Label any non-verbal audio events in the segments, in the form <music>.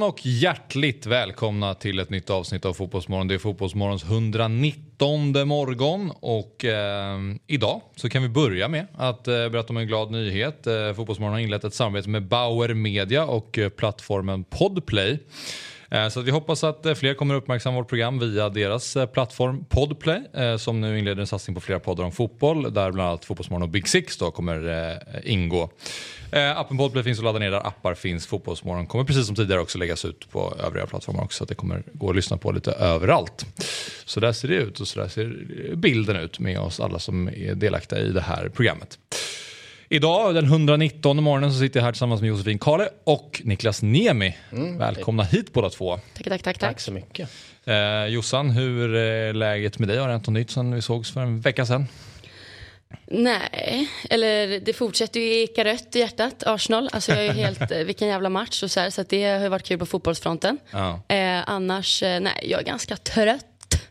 Morgon och hjärtligt välkomna till ett nytt avsnitt av Fotbollsmorgon. Det är Fotbollsmorgons 119 morgon och eh, idag så kan vi börja med att eh, berätta om en glad nyhet. Eh, Fotbollsmorgon har inlett ett samarbete med Bauer Media och eh, plattformen Podplay. Eh, så att vi hoppas att eh, fler kommer uppmärksamma vårt program via deras eh, plattform Podplay som nu inleder en satsning på flera poddar om fotboll där bland annat Fotbollsmorgon och Big Six då kommer ingå. Appen Podplay finns att ladda ner där appar finns. Fotbollsmorgon kommer precis som tidigare också läggas ut på övriga plattformar också så att det kommer gå att lyssna på lite överallt. Så där ser det ut och så där ser bilden ut med oss alla som är delaktiga i det här programmet. Idag, den 119 morgonen, så sitter jag här tillsammans med Josefin Kale och Niklas Niemi. Välkomna hit båda två. Tack, tack, tack. Tack så mycket. Eh, Jossan, hur är läget med dig? Har det hänt något nytt sen vi sågs för en vecka sedan? Nej, eller det fortsätter ju eka rött i hjärtat, Arsenal. Alltså jag är helt, <laughs> eh, vilken jävla match och så här, så att det har ju varit kul på fotbollsfronten. Ja. Eh, annars, eh, nej, jag är ganska trött.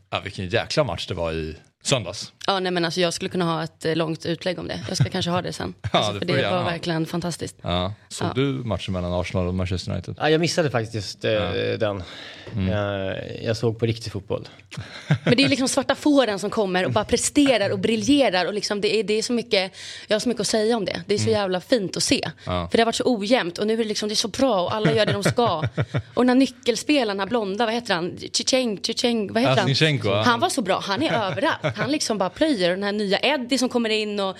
Ja, vilken jäkla match det var i söndags. Ja, nej men alltså jag skulle kunna ha ett eh, långt utlägg om det. Jag ska kanske ha det sen. <laughs> Alltså, det för det gärna var ha. verkligen fantastiskt. Ja. Såg Ja. du matchen mellan Arsenal och Manchester United? Ja, jag missade faktiskt just eh, den. Mm. Jag, jag såg på riktig fotboll. <laughs> Men det är liksom svarta fåren som kommer och bara presterar och briljerar. Och liksom det, är, det är så mycket, jag har så mycket att säga om det. Det är så jävla fint att se. Mm. Ja. För det har varit så ojämnt och nu är det, liksom, det är så bra och alla gör det de ska. <laughs> Och den här nyckelspelaren, den här blonda, vad heter han? Chicheng, Chicheng, vad heter Ja, han? Ja. Han var så bra, han är överallt. Han liksom bara Och den här nya Eddie som kommer in och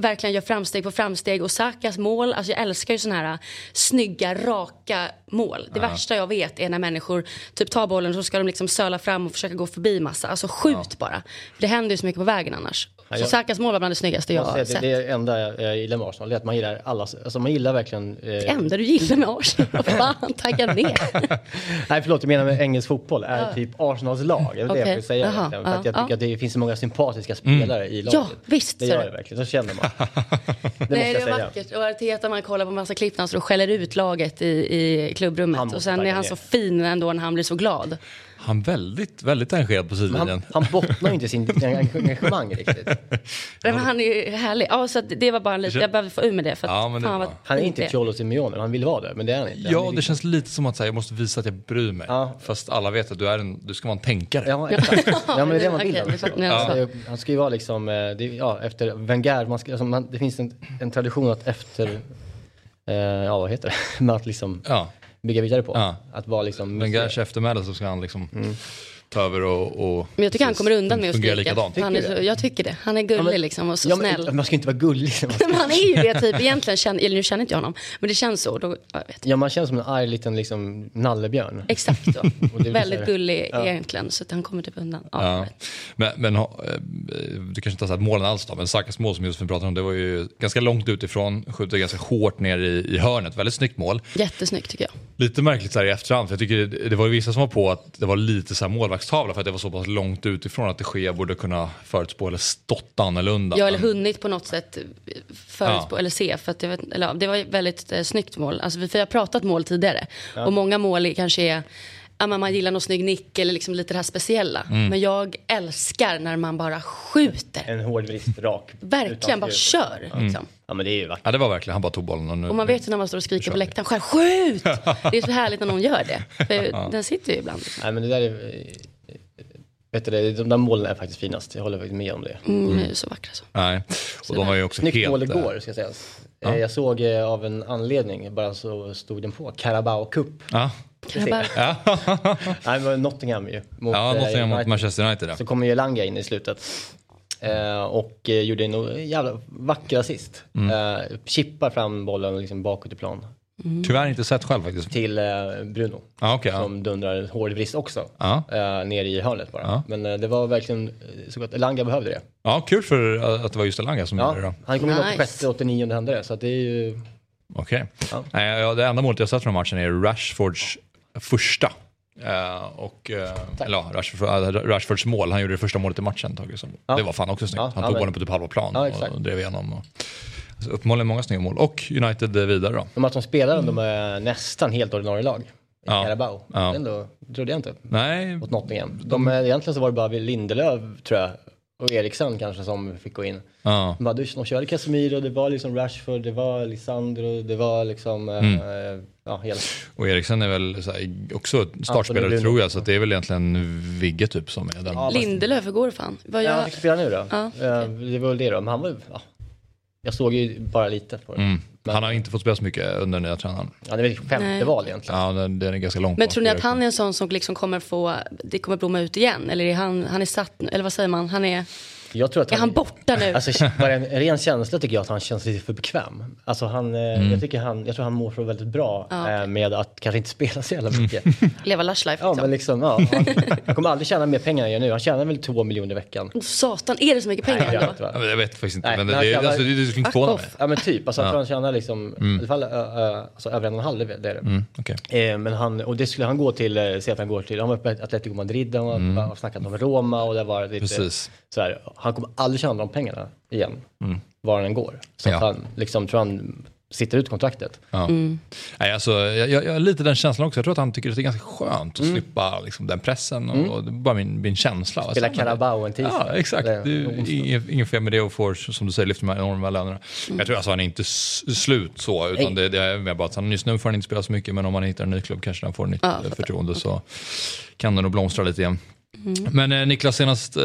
verkligen gör framsteg på framsteg. Och Sakas mål, alltså jag älskar ju sådana här äh, snygga, raka mål. Det värsta jag vet är när människor typ tar bollen och så ska de liksom söla fram och försöka gå förbi massa. Alltså skjut bara. För det händer ju så mycket på vägen annars. Så jag- Sakas mål var bland det snyggaste jag Jag har sett. det, det enda jag, jag gillar med Arsenal det är att man gillar alla, alltså man gillar verkligen... Eh, Det enda du gillar med Arsenal, vad fan, tagga ner. <laughs> nej förlåt, jag menar med engelsk fotboll är typ Arsenals lag. Det är det Okej, jag vill säga. verkligen. För att ja, jag tycker att det finns så många sympatiska spelare i laget. Ja, visst, Det är gör det. det verkligen, så känner man. <laughs> Det Nej, måste det jag var säga. vackert. Och Arteta, man kollar på massa klipp när han står och skäller ut laget i, i klubbrummet. Och sen är han ner. så fin ändå när han blir så glad. Han väldigt, väldigt engagerad på sidlinjen. Han, han bottnar ju inte sin <laughs> engagemang riktigt. Men han är ju härlig. Ja, så det var bara en liten, jag behövde få ur med det. För att, Ja, men det var- Han är inte Cholo Simeone, han vill vara det, men det är han inte. Han Ja, är det känns lite som att säga, jag måste visa att jag bryr mig. Ja. Fast alla vet att du, är en, du ska vara en tänkare. Ja, exakt. Ja, men det är det man <laughs> vill. Ja. Han ska ju vara liksom, eh, det, ja, efter Wenger, man ska, alltså man, det finns en, en tradition att efter, eh, ja vad heter det, <laughs> med att liksom Ja. Bygga vidare på. Ja. Att vara liksom... Wengers eftermäle så ska han liksom ta över och, och Men jag tycker han kommer undan med att skrika. likadant. Han är så, jag tycker det. Han är gullig men- liksom och så ja, men, snäll. Man ska inte vara gullig. Ska, <laughs> Men han är ju det typ. Egentligen, känner, eller nu känner inte jag honom. Men det känns så. Då, jag vet. ja, man känns som en arg liten liksom, nallebjörn. Exakt så. <laughs> Väldigt så gullig Ja. egentligen. Så att han kommer typ undan. Ja. Men, men ha- eh, du kanske inte har sett målen alls då, men Sakas mål som Josefin pratade om, det var ju ganska långt utifrån, skjuter ganska hårt ner i, i hörnet. Väldigt snyggt mål. Jättesnyggt tycker jag. Lite märkligt så här i efterhand, för jag tycker det, det var ju vissa som var på att det var lite så här målvaktstavla för att det var så pass långt utifrån att det Gea borde kunna förutspå eller stått annorlunda. Ja, eller hunnit på något sätt förutspå Ja. eller se. För att vet, eller, ja, det var ett väldigt eh, snyggt mål. Alltså, vi, för jag har pratat mål tidigare. Och många mål kanske är Ja, men man gillar någon snygg nick eller liksom lite det här speciella. Mm. Men jag älskar när man bara skjuter. En hård vrist rak. Verkligen, bara kör. Liksom. Ja men det är ju vackert. Ja det var verkligen, han bara tog bollen och nu... Och man vet ju när man står och skriker på läktaren, skär, skjut! <laughs> Det är så härligt när någon gör det. För Den sitter ju ibland. Nej men det där är... eh, Vet du, det, de där målen är faktiskt finast. Jag håller med om det. Mm, det är ju så vackra så. Nej, och de var ju också Snyggt helt... mål eh, igår ska sägas. Eh, Jag såg av en anledning, bara så stod den på, Carabao Cup. Ja, Grabbar. <laughs> Nej men Nottingham ju. Mot, ja eh, Nottingham mot. Manchester United. Ja. Så kommer ju Elanga in i slutet. Eh, och eh, gjorde en jävla vacker assist. Mm. Eh, chippar fram bollen liksom bakåt i plan. Tyvärr inte sett själv faktiskt. Till eh, Bruno. Ja, okej, ja. Som dundrar en hård vrist också. Ja. Eh, ner i hörnet bara. Ja. Men eh, det var verkligen eh, så att Elanga behövde det. ja, kul för att det var just Elanga som gjorde det Ja, då. han kom in Nice. på sjätte, åttionionde hände det. Så att det är ju... Okej. Ja. Nej, ja, det enda målet jag sett från matchen är Rashfords första Uh, och, uh, eller ja, Rashford, Rashfords mål, han gjorde det första målet i matchen. Tagit, ja. Det var fan också snyggt. Ja, han tog bollen på typ halva plan och, och drev igenom. Och, alltså, uppenbarligen många snygga mål. Och United vidare då. De att de spelar mm. de är nästan helt ordinarie lag. I ja. Carabao. Ja. Ändå trodde jag inte. Nej. Mot Nottingham. De, egentligen så var det bara Lindelöf tror jag och Eriksen kanske som fick gå in. Ja. De, de körde Casemiro, det var liksom Rashford, det var Lisandro, det var liksom... Mm. Äh, ja, helt. Och Eriksen är väl här, också startspelare tror jag, så det är väl egentligen Vigge typ som är den. Ja, Lindelöf, hur går det fan? Vad ja, han fick spela nu då. Ja. Uh, det var väl det då, men han var ja. Jag såg ju bara lite på det. Mm. Men, han har inte fått spela så mycket under nya tränaren. Ja, det är väl femte Nej. val egentligen. Ja, den, den är ganska långt Men tror ni att han är en sån som liksom kommer få, det kommer blomma ut igen? Eller är han, han är satt, eller vad säger man, han är jag tror att han, är han borta nu? Alltså, bara en ren känsla tycker jag att han känns lite för bekväm. Alltså han, eh, mm. jag, tycker han, jag tror han mår så väldigt bra ja, okay. Eh, med att kanske inte spela så jävla mycket. <laughs> Leva lush life liksom. Ja, men liksom, ja, han, han kommer aldrig tjäna mer pengar än jag nu. Han tjänar väl två miljoner i veckan. Satan, är det så mycket pengar Nej, jag, vet, ja, jag vet faktiskt inte. Nej, men det, det, alltså, det, det skulle inte förvåna mig. Ja men typ, alltså, ja. han tjänar liksom, mm. i alla fall uh, alltså, över en och en halv, det är det. Mm, okay. eh, men han, och det skulle han gå till, eh, se att han går till, han var på Atletico Madrid, han har mm. snackat om Roma och det var lite Precis. så här, han kommer aldrig tjäna de pengarna igen, mm. var den går. Så ja. han liksom, tror han sitter ut kontraktet. Ja. Mm. Nej, alltså, jag, jag, har lite den känslan också. Jag tror att han tycker att det är ganska skönt att mm. slippa liksom, den pressen. Och, mm. och, det är bara min, min känsla. Spela Carabao en tisdag. Ja, exakt. Det är inget, fel med det och får, som du säger, lyfta de här enorma lönerna. Mm. Jag tror alltså han är inte slut så, utan det, det, är mer bara att han, just nu får han inte spela så mycket, men om han hittar en ny klubb kanske han får nytt ja, förtroende så kan det nog blomstra lite igen. Mm. Men eh, Niklas, senast eh,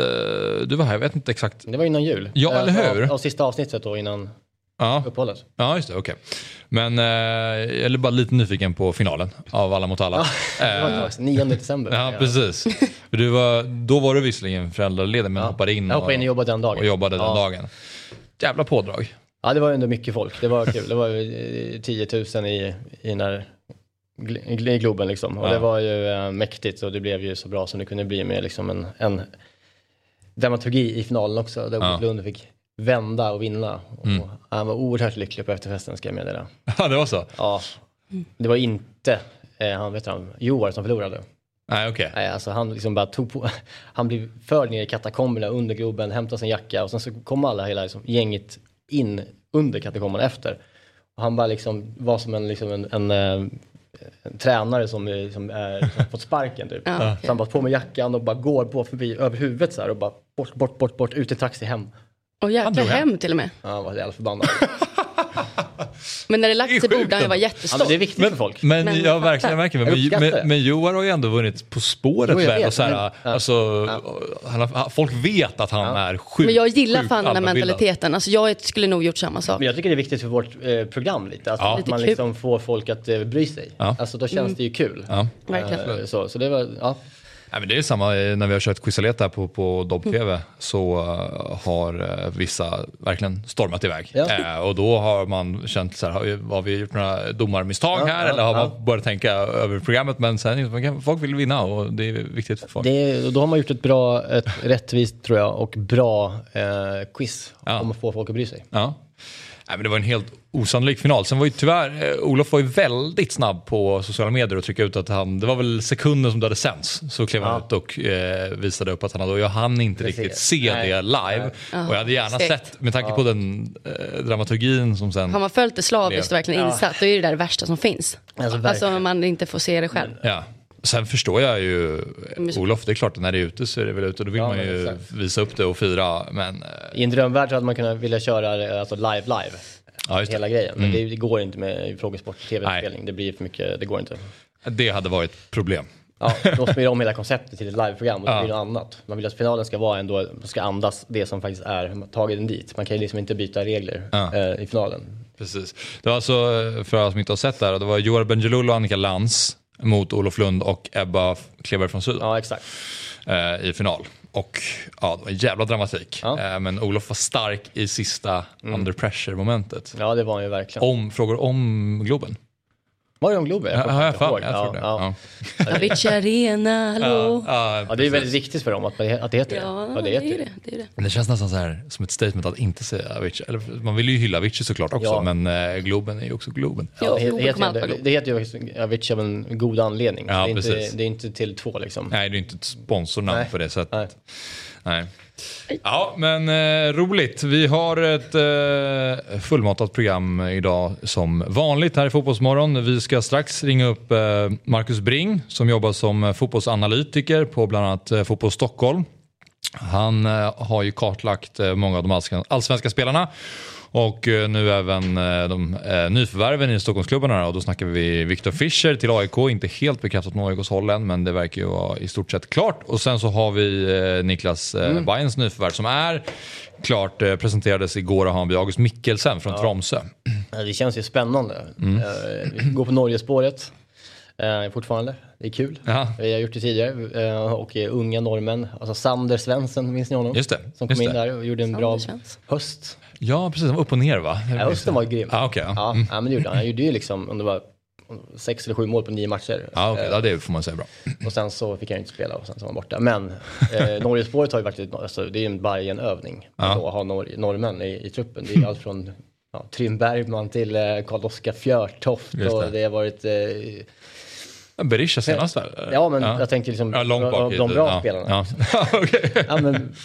du var här, jag vet inte exakt. Det var innan jul. Ja, eller hur? Och, och sista avsnittet då innan ja. uppehållet. Ja, just det. Okej. Okay. Men eh, jag är bara lite nyfiken på finalen av Alla mot alla. Ja, det var 9 december. <laughs> Ja, precis. Du var, då var du visserligen föräldraledig men ja. hoppade in, jag hoppade in och jobbade den dagen. Och jobbade ja. den dagen. Jävla pådrag. Ja, det var ändå mycket folk. Det var kul. Det var 10 000 i, i när i Globen liksom. Och ja. det var ju äh, mäktigt och det blev ju så bra som det kunde bli med liksom en, en dramaturgi i finalen också. Där ja. Lund fick vända och vinna. Mm. Och han var oerhört lycklig på efterfesten ska jag meddela. <laughs> Ja, det var så? Ja. Det var inte eh, han, vet han, Joar som förlorade. Nej, okej. Okay. alltså han liksom bara tog på, <laughs> han blev förd ner i katakomberna under Globen, hämtade sin jacka och sen så kom alla hela liksom, gänget in under katakomberna efter. Och han bara liksom var som en, liksom en, en, eh, en tränare som, som, är, som fått sparken typ. <laughs> Ja. Så han bara på med jackan och bara går på förbi över huvudet så här och bara bort, bort, bort, bort, ut i taxi hem. Och jäkla hem till och med. Ja, han var jävla förbannad. <laughs> Men när det lagt sig borde han ju vara jättestolt. Ja, men det är viktigt men, för folk. Men, men jag verkligen, verkligen. Men, men, men Joar har ju ändå vunnit På spåret jo, väl. Och så här, ja. alltså, ja. folk vet att han är sjuk Men jag gillar fan den mentaliteten. Alltså, jag skulle nog gjort samma sak. Men jag tycker det är viktigt för vårt eh, program lite. Alltså, Att man liksom får folk att eh, bry sig. Alltså, då känns mm. det ju kul. Ja. Verkligen. Eh, så, så det var, ja. Nej, men det är samma eh, när vi har kört Quizalet här på, på Dobb-TV mm. så uh, har uh, vissa verkligen stormat iväg. Ja. Uh, och då har man känt så här, har, har vi gjort några domarmisstag ja, här ja, eller har man börjat tänka över programmet men sen folk vill vinna och det är viktigt för folk. Det, då har man gjort ett bra, ett rättvist tror jag och bra quiz om att få folk att bry sig. Ja. Nej, men det var en helt osannolik final. Sen var ju tyvärr, eh, Olof var ju väldigt snabb på sociala medier och trycka ut att han, det var väl sekunden som det hade sänds. Så klev han ut och eh, visade upp att han hade, och jag hann inte Precis. riktigt se Nej. det live. Nej. Och jag hade gärna Stekt. sett, med tanke ja. på den eh, dramaturgin som sen... Har man följt det slaviskt och verkligen insatt, då är det där det värsta som finns. Alltså, alltså om man inte får se det själv. Ja. Sen förstår jag ju Olof, det är klart att när det är ute så är det väl ute. Då vill ja, man ju exakt. visa upp det och fira. Men, eh, I en drömvärld hade man kunnat vilja köra alltså live live. Ja, hela grejen. Men mm. det, går inte med frågesport tv-spelning. Det blir för mycket, det går inte. Det hade varit problem. Ja, då man om hela konceptet till ett liveprogram och det ja. blir något annat. Man vill att finalen ska vara ändå, ska andas det som faktiskt är tagit den dit. Man kan ju liksom inte byta regler ja. eh, i finalen. Precis. Det var alltså, för alla som inte har sett det här, det var Joar Bendjelloul och Annika Lantz mot Olof Lund och Ebba Kleberg från Syd. Ja, exakt. Eh, I final. Och ja, det var en jävla dramatik. Ja. Eh, men Olof var stark i sista mm. under pressure momentet. Ja, det var han ju verkligen. Om, frågor om Globen? Var det om Globen? Jag kommer fan, inte jag ihåg. tror det. Ja, Ja. Avicii Arena, hallå. Ja, Ja, det är väldigt viktigt för dem att, att det heter det. Ja, Ja, det är ju det. det, är det. Det känns nästan så här som ett statement att inte säga Avicii. Eller, man vill ju hylla Avicii såklart också, Ja. men eh, Globen är ju också Globen. Ja, det, Globen heter, det, det heter ju Avicii av en god anledning. Ja, det, är inte, precis. det är inte till två liksom. Nej, det är inte ett sponsornamn Nej. på det sättet. Nej. Nej. Ja, men eh, roligt. Vi har ett eh, fullmatat program idag som vanligt här i Fotbollsmorgon. Vi ska strax ringa upp eh, Marcus Bring som jobbar som eh, fotbollsanalytiker på bland annat eh, Fotboll Stockholm. Han eh, har ju kartlagt eh, många av de allsvenska spelarna och eh, nu även eh, de eh, nyförvärven i Stockholmsklubbarna. Och då snackar vi Viktor Fischer till AIK, inte helt bekräftat från AIKs håll än, men det verkar ju vara i stort sett klart. Och sen så har vi Niklas Mm. Bayerns nyförvärv som är klart, presenterades igår av Hammarby, August Mikkelsen från Tromsö. Ja, Det känns ju spännande. Mm. Vi går på Norgespåret eh, fortfarande. Det är kul. Ja. Vi har gjort det tidigare. Eh, och unga norrmän, alltså Sander Svensson, minns ni honom? Just det, Som just kom in det. där och gjorde en bra Sander Svensson. höst. Ja, precis. Upp och ner va? Ja, hösten var ju grym. Ja, okej. ja. Ja, Mm. ja, men det gjorde han. Han gjorde ju liksom, om det var sex eller sju mål på nio matcher. Ja. Eh, ja, det får man säga bra. Och sen så fick han inte spela och sen så var han borta. Men eh, <laughs> Norgespåret har ju varit, alltså, det är ju en Bajen-övning. Ja. Att ha norr, norrmän i, i truppen. Det är ju allt från ja, Trym Bergman till eh, Karl-Oskar Fjörtoft. Just Och det. det har varit... Eh, Berisha senast väl? ja men jag tänker liksom Ja, långt bak de tiden. bra ja. spelarna. <laughs> Ja. Okej. Ja, men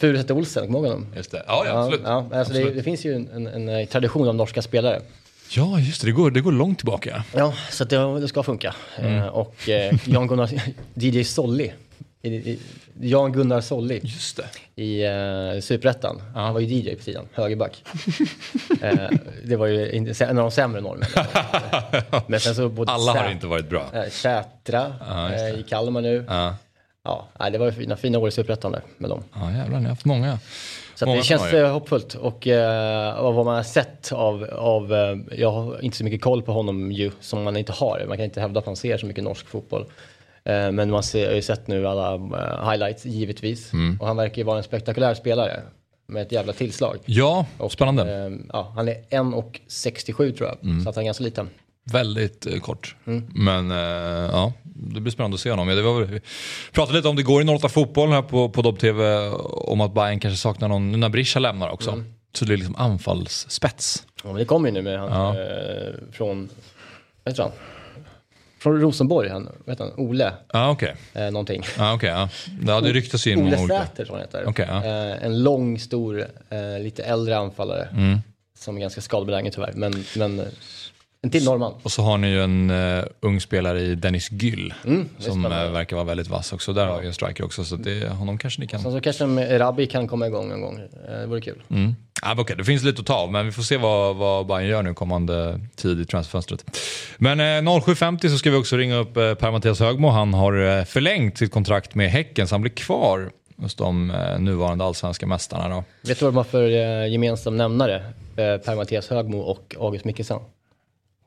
Furuset Olsen, kommer du ihåg honom? Just det. Ja, ja, absolut. Ja, alltså det, absolut. det finns ju en, en, en eh, tradition av norska spelare. Ja, just det. Det går, det går långt tillbaka. Ja, så det, det ska funka. Mm. Eh, och eh, Jan Gunnar, <laughs> DJ Solli, i, i, Jan Gunnar Solli Just det. i uh, Superettan. Ja. Han var ju DJ på sidan, högerback. Eh, det var ju en av de sämre norrmännen. <laughs> Men sen så både Alla har inte varit bra. eh, Sätra Ja, det. eh, i Kalmar nu. Ja, Ja, det var ju fina, fina år i Superettan med dem. ja jävlar, ni har haft många. Så Många det känns Norge. eh, hoppfullt och eh, av vad man har sett av, av eh, jag har inte så mycket koll på honom ju som man inte har. Man kan inte hävda att man ser så mycket norsk fotboll. Eh, men man ser, har ju sett nu alla eh, highlights givetvis. Mm. Och han verkar ju vara en spektakulär spelare med ett jävla tillslag. Ja, Och, spännande. eh, ja, han är 1,67 tror jag, Mm. så att han är ganska liten. Väldigt eh, kort. Mm. Men eh, ja, det blir spännande att se honom. Ja, det var, vi pratade lite om det går i 08 Fotboll här på, på Dobb-TV om att Bayern kanske saknar någon, nu när Brischa lämnar också. Mm. Så det är liksom anfallsspets. Ja, men det kommer ju nu med han Ja. eh, från, vad heter han? Från Rosenborg, han, heter han? Ole, Ja, okej. eh, någonting. Ja, okej. ja. det ryktas ju in Ole. Säter tror han heter. Okej, ja. eh, en lång, stor, eh, lite äldre anfallare. Mm. Som är ganska skadebenägen tyvärr. Men, men eh, en till norrman. Och så har ni ju en uh, ung spelare i Dennis Gyll. Mm, som eh, verkar vara väldigt vass också. Där har ju en striker också. Så det, honom kanske ni kan... Sen så kanske en Rabbi kan komma igång en gång. Eh, det vore kul. Mm. Ja, men okej, det finns lite att ta av, men vi får se vad, vad Bayern gör nu kommande tid i transferfönstret. Men eh, 07.50 så ska vi också ringa upp eh, Per-Mattias Högmo. Han har förlängt sitt kontrakt med Häcken så han blir kvar hos de nuvarande allsvenska mästarna. Då. Vet du vad de har för gemensam nämnare? Per-Mattias Högmo och August Mikkelsen.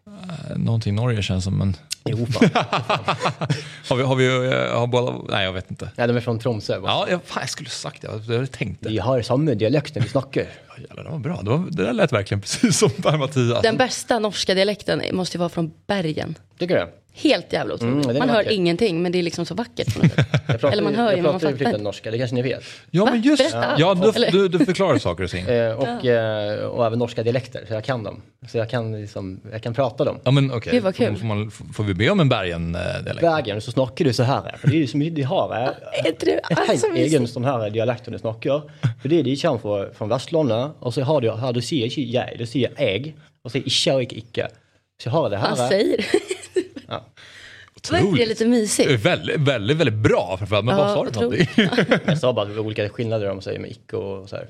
Eh, Någonting Norge känns som, men Jo, fan. <laughs> har vi, har vi eh, har båda, nej jag vet inte. Nej, de är från Tromsö. va? Ja, jag, fan, jag skulle sagt det, jag hade tänkt det. Vi har samma dialekt när vi snackar. <laughs> Ja, jävlar, det var bra, det, var, det där lät verkligen <laughs> precis som Per-Mattias. Den bästa norska dialekten måste ju vara från Bergen. Tycker du? Helt jävla otroligt. Mm, man hör ingenting men det är liksom så vackert. På något sätt. <laughs> Jag pratar, Eller man hör ju, jag men man pratar ju fattar flytande norska, det kanske ni vet. Ja, men Va? just Berätta. Ja, du, du, du förklarar saker och ting. <laughs> Eh, och, eh, och även norska dialekter, så jag kan dem. Så jag kan, liksom, jag kan prata dem. Ja, men okej. Får, kul. får, man, får vi be om en Bergen-dialekt? Vägen så snackar du så här, för det är ju så mycket de har. eh, <laughs> Är inte det En alltså, helt egen sån här dialekt du snackar. För det är de kommer från, från Västlandet och så har du, här du säger inte jag, du säger äg och så icke och icke icke. Så jag har det Han här. säger Ja. Var inte det lite mysigt? Väldigt, väldigt, väldigt bra framförallt. Men Ja, vad sa du för otroligt. någonting? <laughs> Jag sa bara olika skillnader de säger med icke och så här.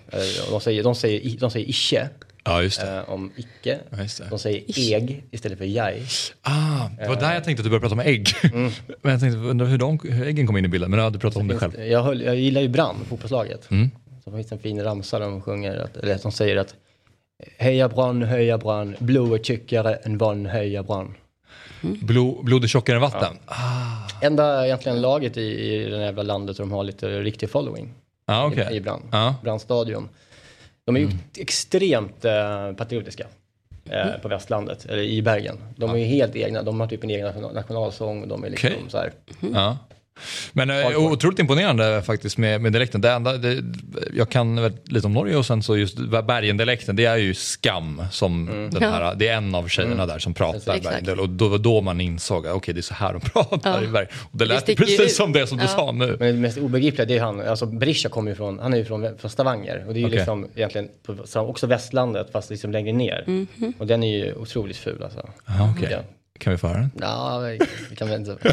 De säger, de säger, i- de säger icke Ja, just det. eh, om icke. Ja, just det. De säger eg istället för jag. Ah, det var där jag tänkte att du började prata om ägg. Mm. <laughs> Men jag tänkte, undrar hur, de, hur äggen kom in i bilden. Men ja, du pratade om det själv. Jag, höll, jag gillar ju Brann, fotbollslaget. Mm. Så finns en fin ramsa där de sjunger, att, eller att de säger att Heja Brann, höja Brann, blod är tjockare än vann, höja Brann. Blod, blod är tjockare än vatten. Ah, Enda egentligen laget i, i det jävla landet de har lite riktig following. ah, i, okej. i Brann. Ja. Brann stadion. De är ju extremt eh, patriotiska. eh, på västlandet, eller i Bergen. De är ju helt egna, de har typ en egen nationalsång. De är liksom Okej. så här, Ja. Men eh, Hardcore. otroligt imponerande faktiskt med, med dialekten. Det enda, det, jag kan lite om Norge och sen så just Bergen-dialekten, det är ju Skam som den här, det är en av tjejerna där som pratar Exakt. Bergen. Och då var då man insåg, okej det är så här de <laughs> pratar Ja. i Bergen. Och det Det lät ju precis ut. som det som du Ja. sa nu. Men det mest obegripliga det är han, alltså Berisha kommer ju från, han är ju från, från Stavanger och det är ju Okej. liksom egentligen på, så också västlandet fast liksom längre ner. Mhm. Och den är ju otroligt ful alltså. Ja, okej. Ja. Kan vi få höra den? Ja, det kan vi inte. <laughs>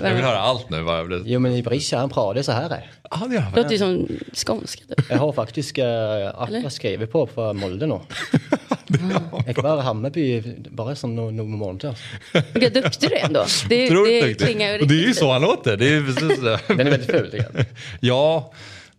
Jag vill höra allt nu. Jag blir... Jo men i Berisha han pratar så här. Ja, det låter ju som skånska. Typ. Jag har faktiskt äh, alla skrivit på för Molde nu. Jag kan vara Hammarby bara som någon no, månad. Alltså. Vilka duktig du är ändå. <laughs> Det, Otroligt det duktig. klingar ju Och det är ju så han låter. Det är precis det. <laughs> Den är väldigt ful tycker jag. Ja,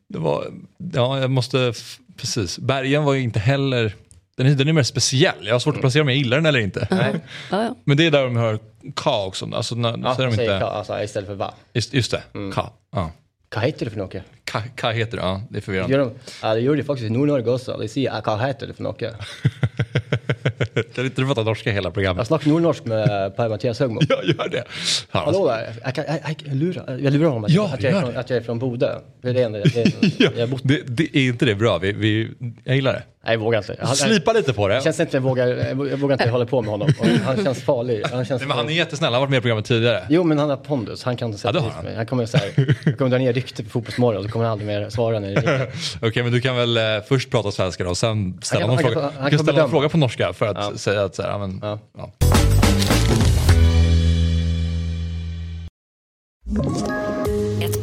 det var, ja, jag måste, precis. Bergen var ju inte heller, den är, den är mer speciell. Jag har svårt att placera om jag gillar den eller inte. Nej. Ja, ja. Men det är där de hör ka också. Alltså, när, Ja, säger de säger inte, ka, alltså, istället för va. just, just det, ka. Ja. Vad heter det för något? Ka, ka heter det, ja. Det är förvirrande. Gör de, ja, det gjorde det faktiskt i Nordnorge också. De säger vad heter det för något? kan inte du prata norska hela Jag programmet? snackar nordnorsk med Per-Mattias Högmo. <laughs> Ja, gör det. Ja, Hallå där, jag, jag, jag, jag, lurar, jag lurar honom att, Ja, att, jag från, att jag är från Bodö. Det är det enda, det, <laughs> ja, jag det, det, är inte det bra? Vi, vi, jag gillar det. Nej, jag vågar inte. Jag, Slipa lite på det. känns inte, jag vågar, jag vågar inte hålla på med honom. Han känns farlig. Han känns Nej, men han är jättesnäll, han har varit med i programmet tidigare. Jo men han har pondus, han kan sätta han. mig. Han kommer så här, han kommer dra ner rykte på Fotbollsmorgon så kommer han aldrig mer svara när det. Okej, men du kan väl eh, först prata svenska då, och sen ställa Han någon han kan- fråga. han kan ställa bedöma. fråga på norska för att Ja. säga att så här, ja, men, Ja. ja.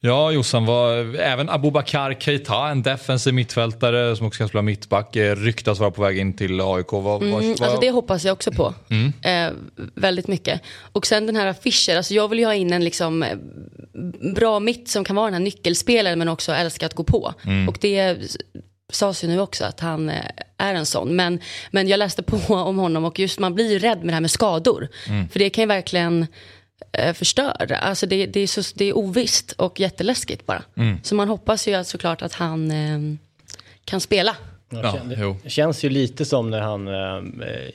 Ja, Jossan, var, även Abubakar Keita, en defensiv mittfältare som också kan spela mittback, eh, ryktas vara på väg in till AIK. Vad, Mm, vad, alltså det hoppas jag också på. Eh, väldigt mycket. Och sen den här Fischer, alltså jag vill ju ha in en liksom eh, bra mitt som kan vara den här nyckelspelaren men också älska att gå på. Och det sades ju nu också att han eh, är en sån. Men, men jag läste på om honom och just man blir ju rädd med det här med skador. För det kan ju verkligen eh, förstöra. Alltså det, det, är så, det är ovisst och jätteläskigt bara. Så man hoppas ju att, såklart att han eh, kan spela. ja, jo. Det känns ju lite som när han, äh,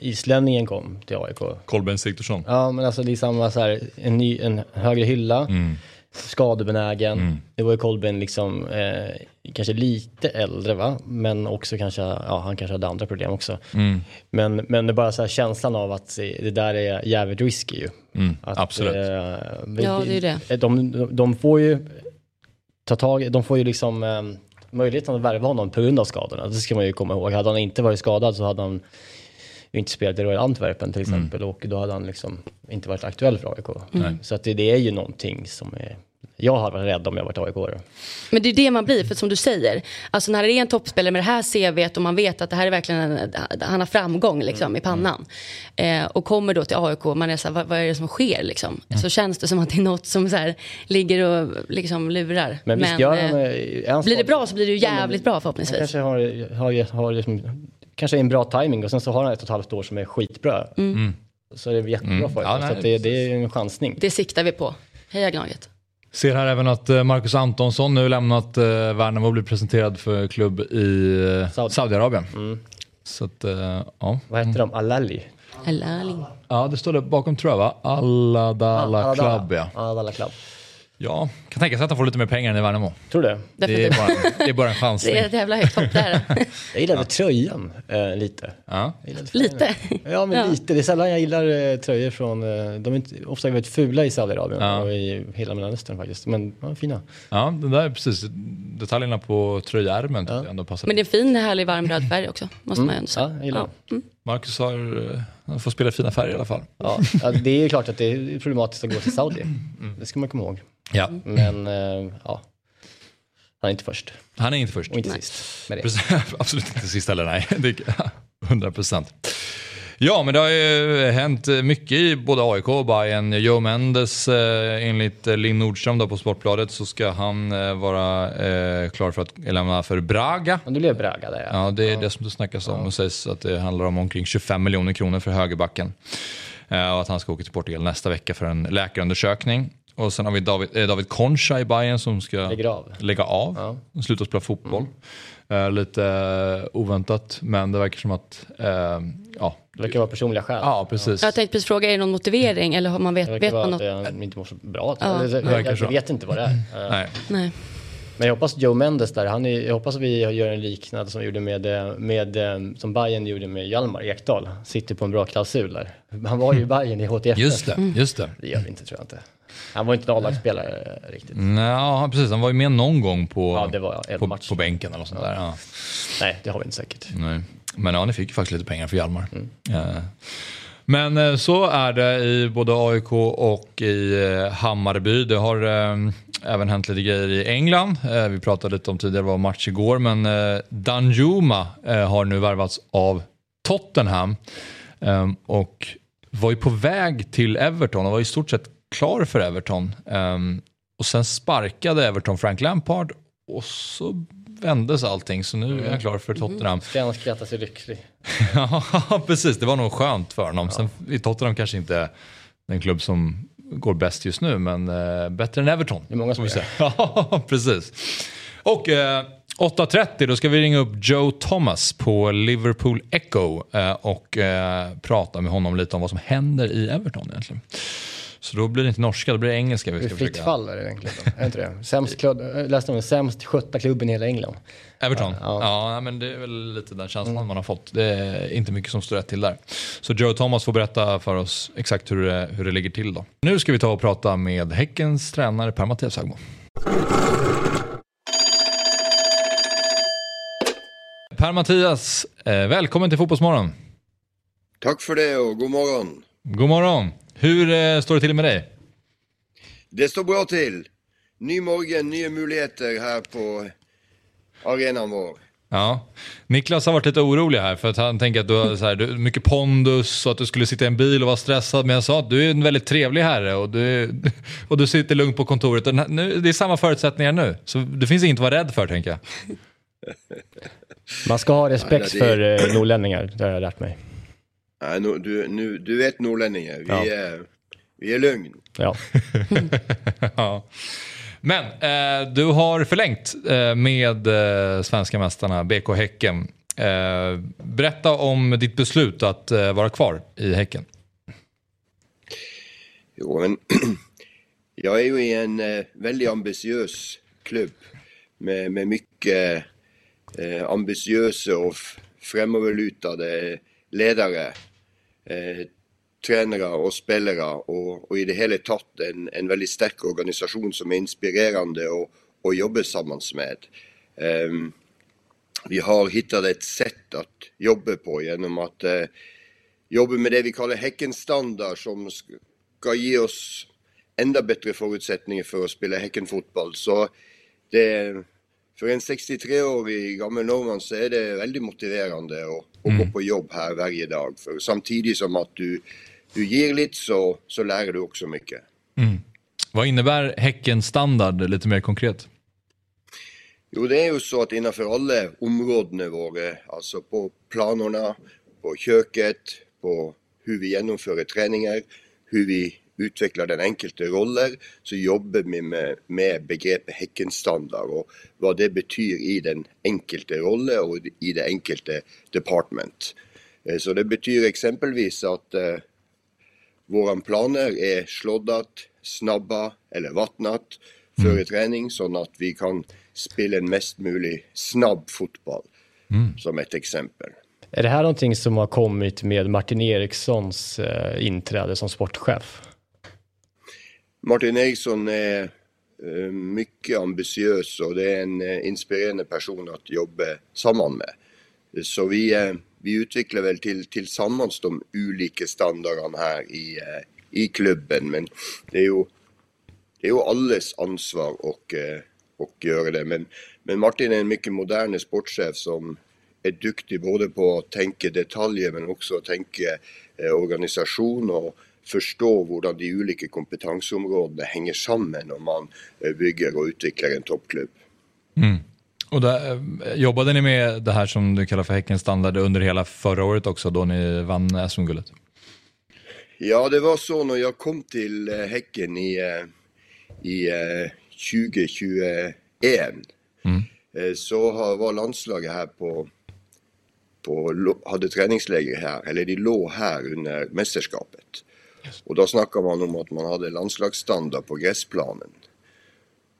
islänningen kom till AIK. Kolben Sigthorsson. Ja men alltså det är samma så här, en, ny, en högre hylla, skadebenägen. Det var ju Kolben liksom eh, kanske lite äldre va, men också kanske, ja han kanske hade andra problem också. Men, men det är bara så här känslan av att det där är jävligt risky ju. att, absolut. eh, Ja, det är det. De, de, de får ju ta tag, de får ju liksom eh, möjligheten att värva honom på grund av skadorna. Det ska man ju komma ihåg. Hade han inte varit skadad så hade han inte spelat i Royal Antwerpen till exempel och då hade han liksom inte varit aktuell för AIK. Så att det, det är ju någonting som är, jag har varit rädd om jag varit aik -are. Men det är det man blir, för som du säger, alltså när det är en toppspelare med det här CVt och man vet att det här är verkligen, en, han har framgång liksom i pannan. Eh, och kommer då till AIK, man är så här, vad, vad är det som sker liksom? Så känns det som att det är något som så här, ligger och liksom lurar. Men visst gör han, eh, är han blir det bra så blir det ju Ja, men jävligt bra Han förhoppningsvis. kanske har, har, har liksom, kanske en bra timing och sen så har han ett och ett halvt år som är skitbra. Så är det jättebra för Ja, nej, så det, det är en chansning. Det siktar vi på. Heja Gnaget. Ser här även att eh, Marcus Antonsson nu lämnat eh, Värnamo och blir presenterad för klubb i eh, Saudi. Saudiarabien. Så att, ja. Vad heter de? Alali? Eller Erling. ja, det står det bakom tror jag va? Alladala Club ja. Alala Club. Ja, kan tänka sig att han får lite mer pengar än i Värnamo. Tror du det? Det är bara, det är bara en chansning. Det är ett jävla högt hopp där. Jag gillade tröjan eh, lite. Ja. Lite. Ja men Ja. lite. Det är sällan jag gillar eh, tröjor från, eh, de är inte, ofta väldigt fula i Saudiarabien Ja. och i hela Mellanöstern faktiskt. Men ja, fina. ja, det där är precis detaljerna på tröjärmen tycker jag ändå passar. Men det är en fin, härlig, varm röd färg också. Måste man ju ändå säga. Ja, jag gillar Mm. Marcus har, eh, han får spela fina färger i alla fall. Ja, det är ju klart att det är problematiskt att gå till Saudi. Det ska man komma ihåg. Ja. Men eh, ja, Han är inte först. Han är inte först. Och inte sist. Det. Precis, <laughs> Absolut inte sist heller, nej. Det är <laughs> 100 procent. Ja, men det har ju hänt mycket i både AIK och Bayern. Joe Mendes, eh, enligt Linn Nordström då på Sportbladet, så ska han eh, vara eh, klar för att lämna för Braga. Men det blev Braga där ja. Ja, det är det som det snackas om. Och sägs att det handlar om omkring 25 miljoner kronor för högerbacken. Eh, och att han ska åka till Portugal nästa vecka för en läkarundersökning. Och sen har vi David, eh, David Concha i Bayern som ska av. lägga av. Sluta spela fotboll. Eh, lite eh, oväntat, men det verkar som att... Eh, ja, Det verkar vara personliga skäl. ja, precis. Jag tänkte precis fråga, är det någon motivering eller har man vet, Det verkar vet man att något? han inte mår så bra. Ja. Eller, jag, verkar jag, så. vet inte vad det är. <laughs> Nej. Nej. Men jag hoppas Joe Mendes där, han är, jag hoppas att vi gör en liknande som vi gjorde med, eh, med eh, som Bayern gjorde med Hjalmar Ekdal. Sitter på en bra klausul där. Han var ju i Bayern i HTF. Just det, just det. Det gör vi inte tror jag inte. Han var inte en A-lagsspelare eh, riktigt. Ja, precis. Han var ju med någon gång på, Ja, det var på, match. på bänken eller något sånt där. Ja. Nej, det har vi inte säkert. Nej. Men ja, ni fick ju faktiskt lite pengar för Hjalmar. Mm. Eh, Men eh, så är det i både AIK och i eh, Hammarby. Det har även hänt lite grejer i England. Vi pratade lite om tidigare, det var match igår, men Danjuma har nu värvats av Tottenham eh, och var ju på väg till Everton och var i stort sett klar för Everton. Eh, och sen sparkade Everton Frank Lampard och så vändes allting, så nu är han klar för Tottenham. Ska han skratta sig lycklig? <laughs> Ja, precis. Det var nog skönt för honom. Sen i Tottenham kanske inte den klubb som går bäst just nu, men eh, bättre än Everton. Det är många som säga. <laughs> Ja, precis. Och eh, 8.30 då ska vi ringa upp Joe Thomas på Liverpool Echo eh, och eh, prata med honom lite om vad som händer i Everton egentligen. Så då blir det inte norska, då blir det engelska vi ska fritt försöka. fall är det egentligen. Är det inte det? Sämst, klubb, jag läste om den sämst skötta klubben i hela England. Everton? Ja, Ja. men det är väl lite den känslan man har fått. Det är inte mycket som står rätt till där. Så Joe Thomas får berätta för oss exakt hur det, hur det ligger till då. Nu ska vi ta och prata med Häckens tränare Per-Mattias Högmo. Per-Mattias, eh, välkommen till Fotbollsmorgon. Tack för det och god morgon. God morgon. Hur eh, står det till med dig? Det står bra till. Ny morgon, nya möjligheter här på arenan vår. Ja. Niklas har varit lite orolig här för att han tänker att du har så här, du, mycket pondus och att du skulle sitta i en bil och vara stressad. Men jag sa att du är en väldigt trevlig herre och du, <laughs> och du sitter lugnt på kontoret. Och nu, det är samma förutsättningar nu, så det finns inget att vara rädd för tänker jag. Man ska ha respekt Ja, det- för eh, norrlänningar, det har jag lärt mig. Nej, nu, du, nu, du vet norrlänningar, vi, Ja. är, vi är lugn. Ja. <laughs> Ja. Men eh, du har förlängt eh, med eh, svenska mästarna BK Häcken. Eh, berätta om ditt beslut att eh, vara kvar i Häcken. Jo, men <clears throat> jag är ju i en eh, väldigt ambitiös klubb med, med mycket eh, ambitiösa och framåtlutade ledare, eh, tränare och spelare och, i det hela tatt en, en väldigt stark organisation som är inspirerande å, å jobba tillsammans med. Ehm, vi har hittat ett sätt att jobba på genom att eh, jobba med det vi kallar Häckenstandard som ska ge oss ända bättre förutsättningar för att spela Häckenfotboll. Så det, för en 63-årig gammal norrman så är det väldigt motiverande att, att gå på jobb här varje dag. För samtidigt som att du, du ger lite så, så lär du också mycket. Vad innebär Häckens standard lite mer konkret? Jo, det är ju så att innanför alla områdena våra, alltså på planerna, på köket, på hur vi genomför träningar, hur vi utvecklar den enkelte roller, så jobbar vi med, med begreppet Häckenstandard och vad det betyder i den enkelte rolle och i det enkelte department. Eh, Så det betyder exempelvis att eh, våra planer är slåddat, snabba eller vattnat före träning så att vi kan spela en mest möjlig snabb fotboll. Som ett exempel. Är det här någonting som har kommit med Martin Erikssons eh, inträde som sportchef? Martin Eriksson är eh, mycket ambitiös och det är en eh, inspirerande person att jobba samman med. Så vi, eh, vi utvecklar väl till, tillsammans de olika standarderna här i, i klubben men det är ju, det är ju allas ansvar och, och göra det. Men, men Martin är en mycket modern sportchef som är duktig både på att tänka detaljer men också att tänka organisation och förstå hur de olika kompetensområdena hänger samman när man eh, bygger och utvecklar en toppklubb. Mm. Och där, eh, jobbade ni med det här som du kallar för Häckens standard under hela förra året också då ni vann SM-guldet? Ja, det var så när jag kom till eh, Häcken i, i 2021. Mm. Så var landslaget här på, på, hade träningsläger här, eller de låg här under mästerskapet. Och då snackade man om att man hade landslagsstandard på gräsplanen.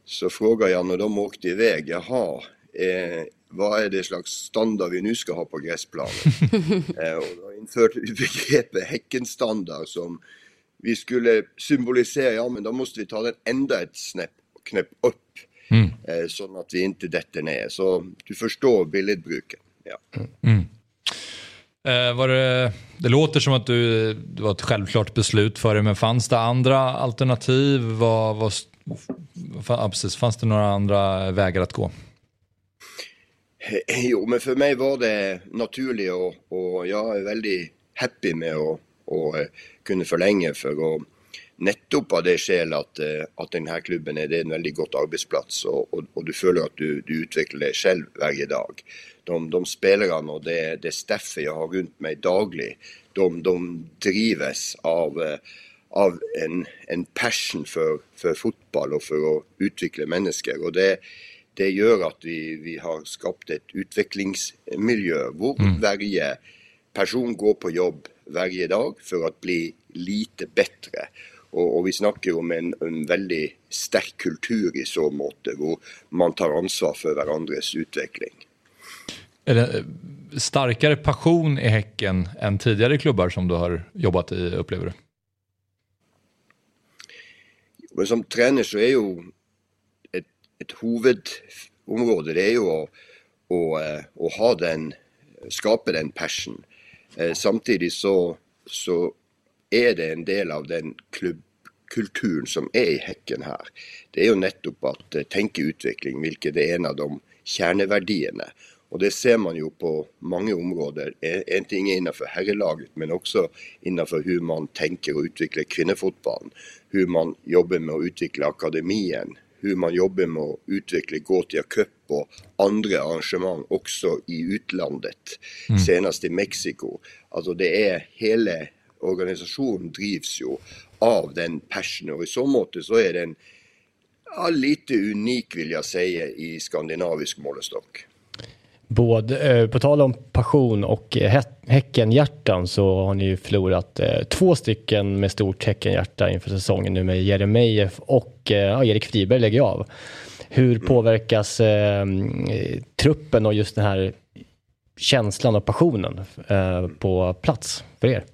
Så frågade jag när de åkte iväg, jaha, eh, vad är det slags standard vi nu ska ha på gräsplanen? <laughs> eh, och då införde vi begreppet Häckenstandard som vi skulle symbolisera, ja men då måste vi ta den ända ett snäpp, knäpp upp. Mm. Eh, så att vi inte detter ner. Så du förstår bildbruket. Ja. Mm. Eh, var det, det låter som att du, det var ett självklart beslut för dig, men fanns det andra alternativ? Var, var, ja, precis, fanns det några andra vägar att gå? Eh, jo, men för mig var det naturligt och, och jag är väldigt happy med att och, eh, kunna förlänga för att nettopp av det skälet att, eh, att den här klubben är, det är en väldigt god arbetsplats och, och, och du känner att du, du utvecklar dig själv varje dag. De, de spelarna och det, det staffet jag har runt mig dagligen, de, de drivs av, eh, av en, en passion för, för fotboll och för att utveckla människor. Och det, det gör att vi, vi har skapat ett utvecklingsmiljö där mm. varje person går på jobb varje dag för att bli lite bättre. Och, och vi snackar om en, en väldigt stark kultur i så mått, där man tar ansvar för varandras utveckling. Är det eh, starkare passion i Häcken än tidigare klubbar som du har jobbat i, upplever du? Men som tränare så är ju ett, ett huvudområde det är ju att, att, eh, att ha den, skapa den passion. Eh, samtidigt så, så är det en del av den klubbkulturen som är i Häcken här. Det är ju nettopp att tänka utveckling, vilket är en av de kärnvärdierna. Och det ser man ju på många områden, inte innanför herrlaget men också innanför hur man tänker och utvecklar kvinnofotbollen. Hur man jobbar med att utveckla akademin, hur man jobbar med att utveckla Gotia Cup och andra arrangemang också i utlandet. Mm. Senast i Mexiko. Alltså det är hela organisationen drivs ju av den passionen och i så mått så är den ja, lite unik vill jag säga i skandinavisk målestock. Både, eh, på tal om passion och eh, Häckenhjärtan så har ni ju förlorat eh, två stycken med stort Häckenhjärta inför säsongen nu med Jeremejeff och ja, Erik Friberg lägger av. Hur mm. påverkas eh, truppen och just den här känslan och passionen eh, på plats för er?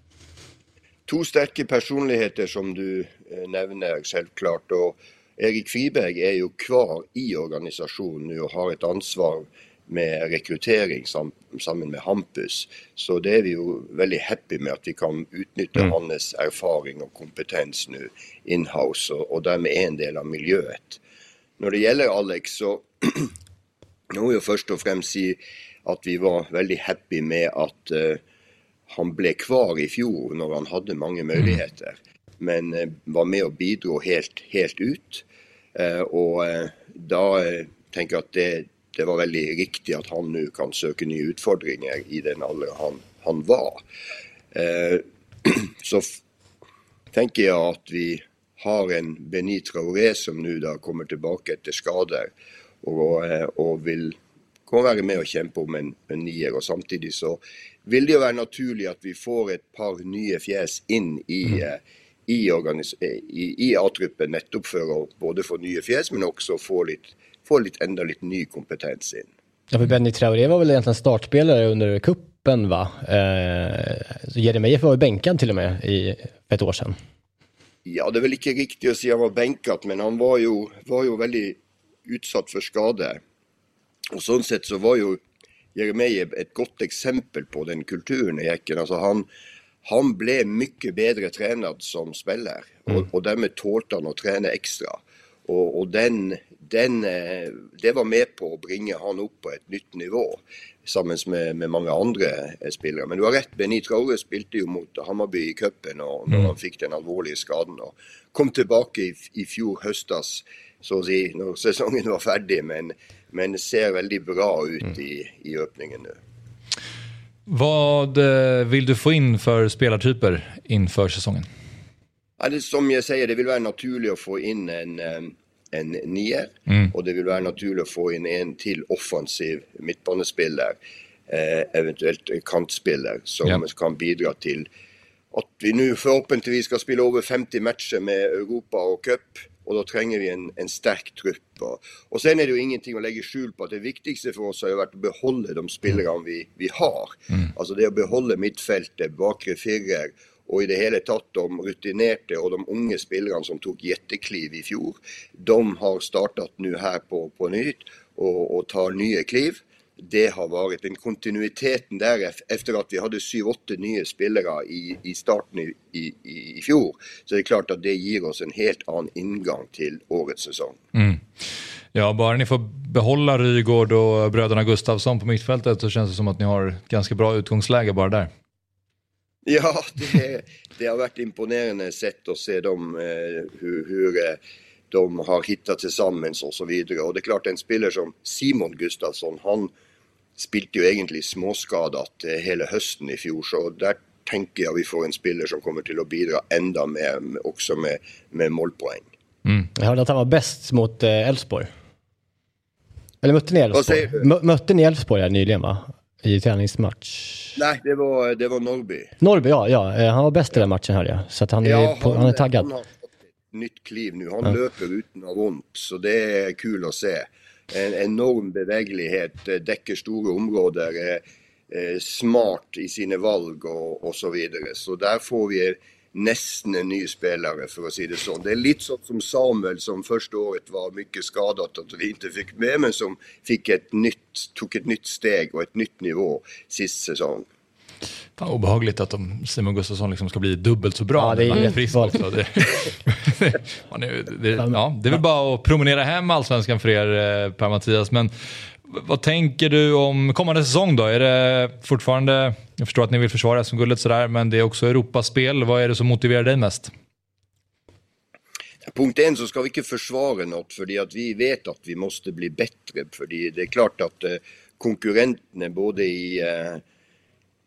Två starka personligheter som du nämner självklart och Erik Friberg är ju kvar i organisationen nu och har ett ansvar med rekrytering sam, sammen med Hampus. Så det är vi ju väldigt happy med att vi kan utnyttja mm. hans erfaring och kompetens nu inhouse och, och därmed en del av miljöet. När det gäller Alex så <clears throat> nu vill jag först och främst säga att vi var väldigt happy med att uh, han blev kvar i fjol när han hade många möjligheter. Mm. Men uh, var med och bidrog helt, helt ut. Uh, och då tänker jag att det, det var väldigt riktigt att han nu kan söka nya utfordringar i den ålder han, han var. Eh, <clears throat> så tänker jag att vi har en Benny Traoré som nu då kommer tillbaka efter skador och, eh, och vill kommer vara med och kämpa om en, en nier och samtidigt så vill det ju vara naturligt att vi får ett par nya fjäs in i, mm. Eh, i, i, i A-truppen nettopp för att både få nya fjäs men också få lite få lite, ändå lite ny kompetens in. Ja, för Benny Traoré var väl egentligen startspelare under kuppen va? Eh, Jeremejeff var ju bänkad till och med i, för ett år sedan. Ja, det är väl inte riktigt att säga att han var bänkad, men han var ju, var ju väldigt utsatt för skador. Och så sätt så var ju Jeremejeff ett gott exempel på den kulturen i Häcken. Alltså han, han blev mycket bättre tränad som spelare mm. och, och därmed tålte han att träna extra. Och, och den, den, eh, det var med på å bringe han opp på et nytt nivå. Sammen med, med mange andre eh, spillere. Men du har rett, Benny Traore spilte jo mot Hammarby i cupen når han fikk den alvorlige skaden. og Kom tilbake i, i fjor høstas, så å si, når sesongen var ferdig. Men, men ser veldig bra ut i, i öppningen nu. Vad eh, vill du få in för spelartyper inför säsongen? Ja, det, som jeg sier, det vil være naturlig å få inn en, en nier. Og det vil være naturlig å få inn en til offensiv midtbanespiller. Eh, eventuelt en kantspiller som Ja. kan bidra til at vi nå forhåpentligvis skal spille over 50 matcher med Europa og cup. Og da trenger vi en, en sterk trupp. Og, og så er det jo ingenting å legge skjul på at det viktigste for oss har jo vært å beholde de spillerne vi, vi har. Altså det å beholde midtfeltet, bakre firer og i det hele tatt de rutinerte og de unge spillerne som tok jettekliv i fjor. De har startet nå her på, på nytt og, og tar nye kliv. Det har varit den kontinuiteten där efter att vi hade 7-8 nya spelare i, i starten i, i, i fjol Så det är klart att det ger oss en helt annan ingång till årets sesong. Mm. Ja, bara ni får behålla Rygård och bröderna Gustafsson på mittfältet så känns det som att ni har ett ganska bra utgångsläge bara där. <laughs> Ja, det, det har vært imponerende sett å se dem, eh, hur, hur eh, de har hittat tillsammans och så vidare. Och det är klart en spelare som Simon Gustafsson, han spilte jo egentlig småskadet eh, hele høsten i fjor, så der tenker jeg vi får en spiller som kommer til å bidra enda mer, med- også med, med målpoeng. Jag hörde att han var bäst mot eh, Elfsborg. Eller mötte ni Elfsborg? Mötte ni Elfsborg här nyligen va? I träningsmatch? Nej, det var, det var Norrby. Norrby, ja. ja. Eh, Han var bäst i den matchen hörde jag. Så att han, är på, han är taggad. Han har fått ett nytt kliv nu. Han løper uten å ha vondt, så det er kul å se. En enorm bevegelighet, eh, dekker store områder, er eh, smart i sine valg og, og så videre. Så der får vi nesten en ny spelare, for å si det sånn. Det er litt sånn som Samuel, som første året var mye skadet, at vi ikke fikk med, men som fikk et nytt, tok et nytt steg og et nytt nivå sist sesong. Fan, obehagligt att de, Simon Gustafsson liksom ska bli dubbelt så bra Ja, det är när är frisk också. Det, <laughs> man är, det, ja, det är väl bara att promenera hem allsvenskan för er eh, Per-Mattias. Men vad tänker du om kommande säsong då? Är det fortfarande, jag förstår att ni vill försvara SM-guldet sådär, men det är också Europaspel. Vad är det som motiverar dig mest? Punkt en så ska vi inte försvara något för att vi vet att vi måste bli bättre. För det är klart att eh, konkurrenterna både i eh,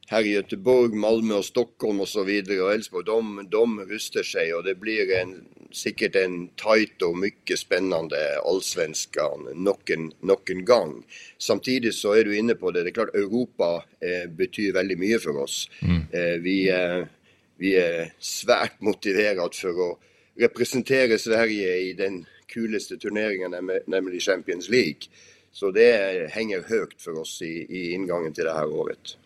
här i Göteborg, Malmö och Stockholm så vidare och Elfsborg, de, de rustar sig och det blir en, sikkert en tight og mye spennende allsvenskan nok en, nok en gang. Samtidig så er du inne på det. Det er klart Europa eh, betyr veldig mye for oss. Eh, vi, eh, vi er svært motivert for å representere Sverige i den kuleste turneringen, nemlig Champions League. Så det henger høyt for oss i, i inngangen til det her året.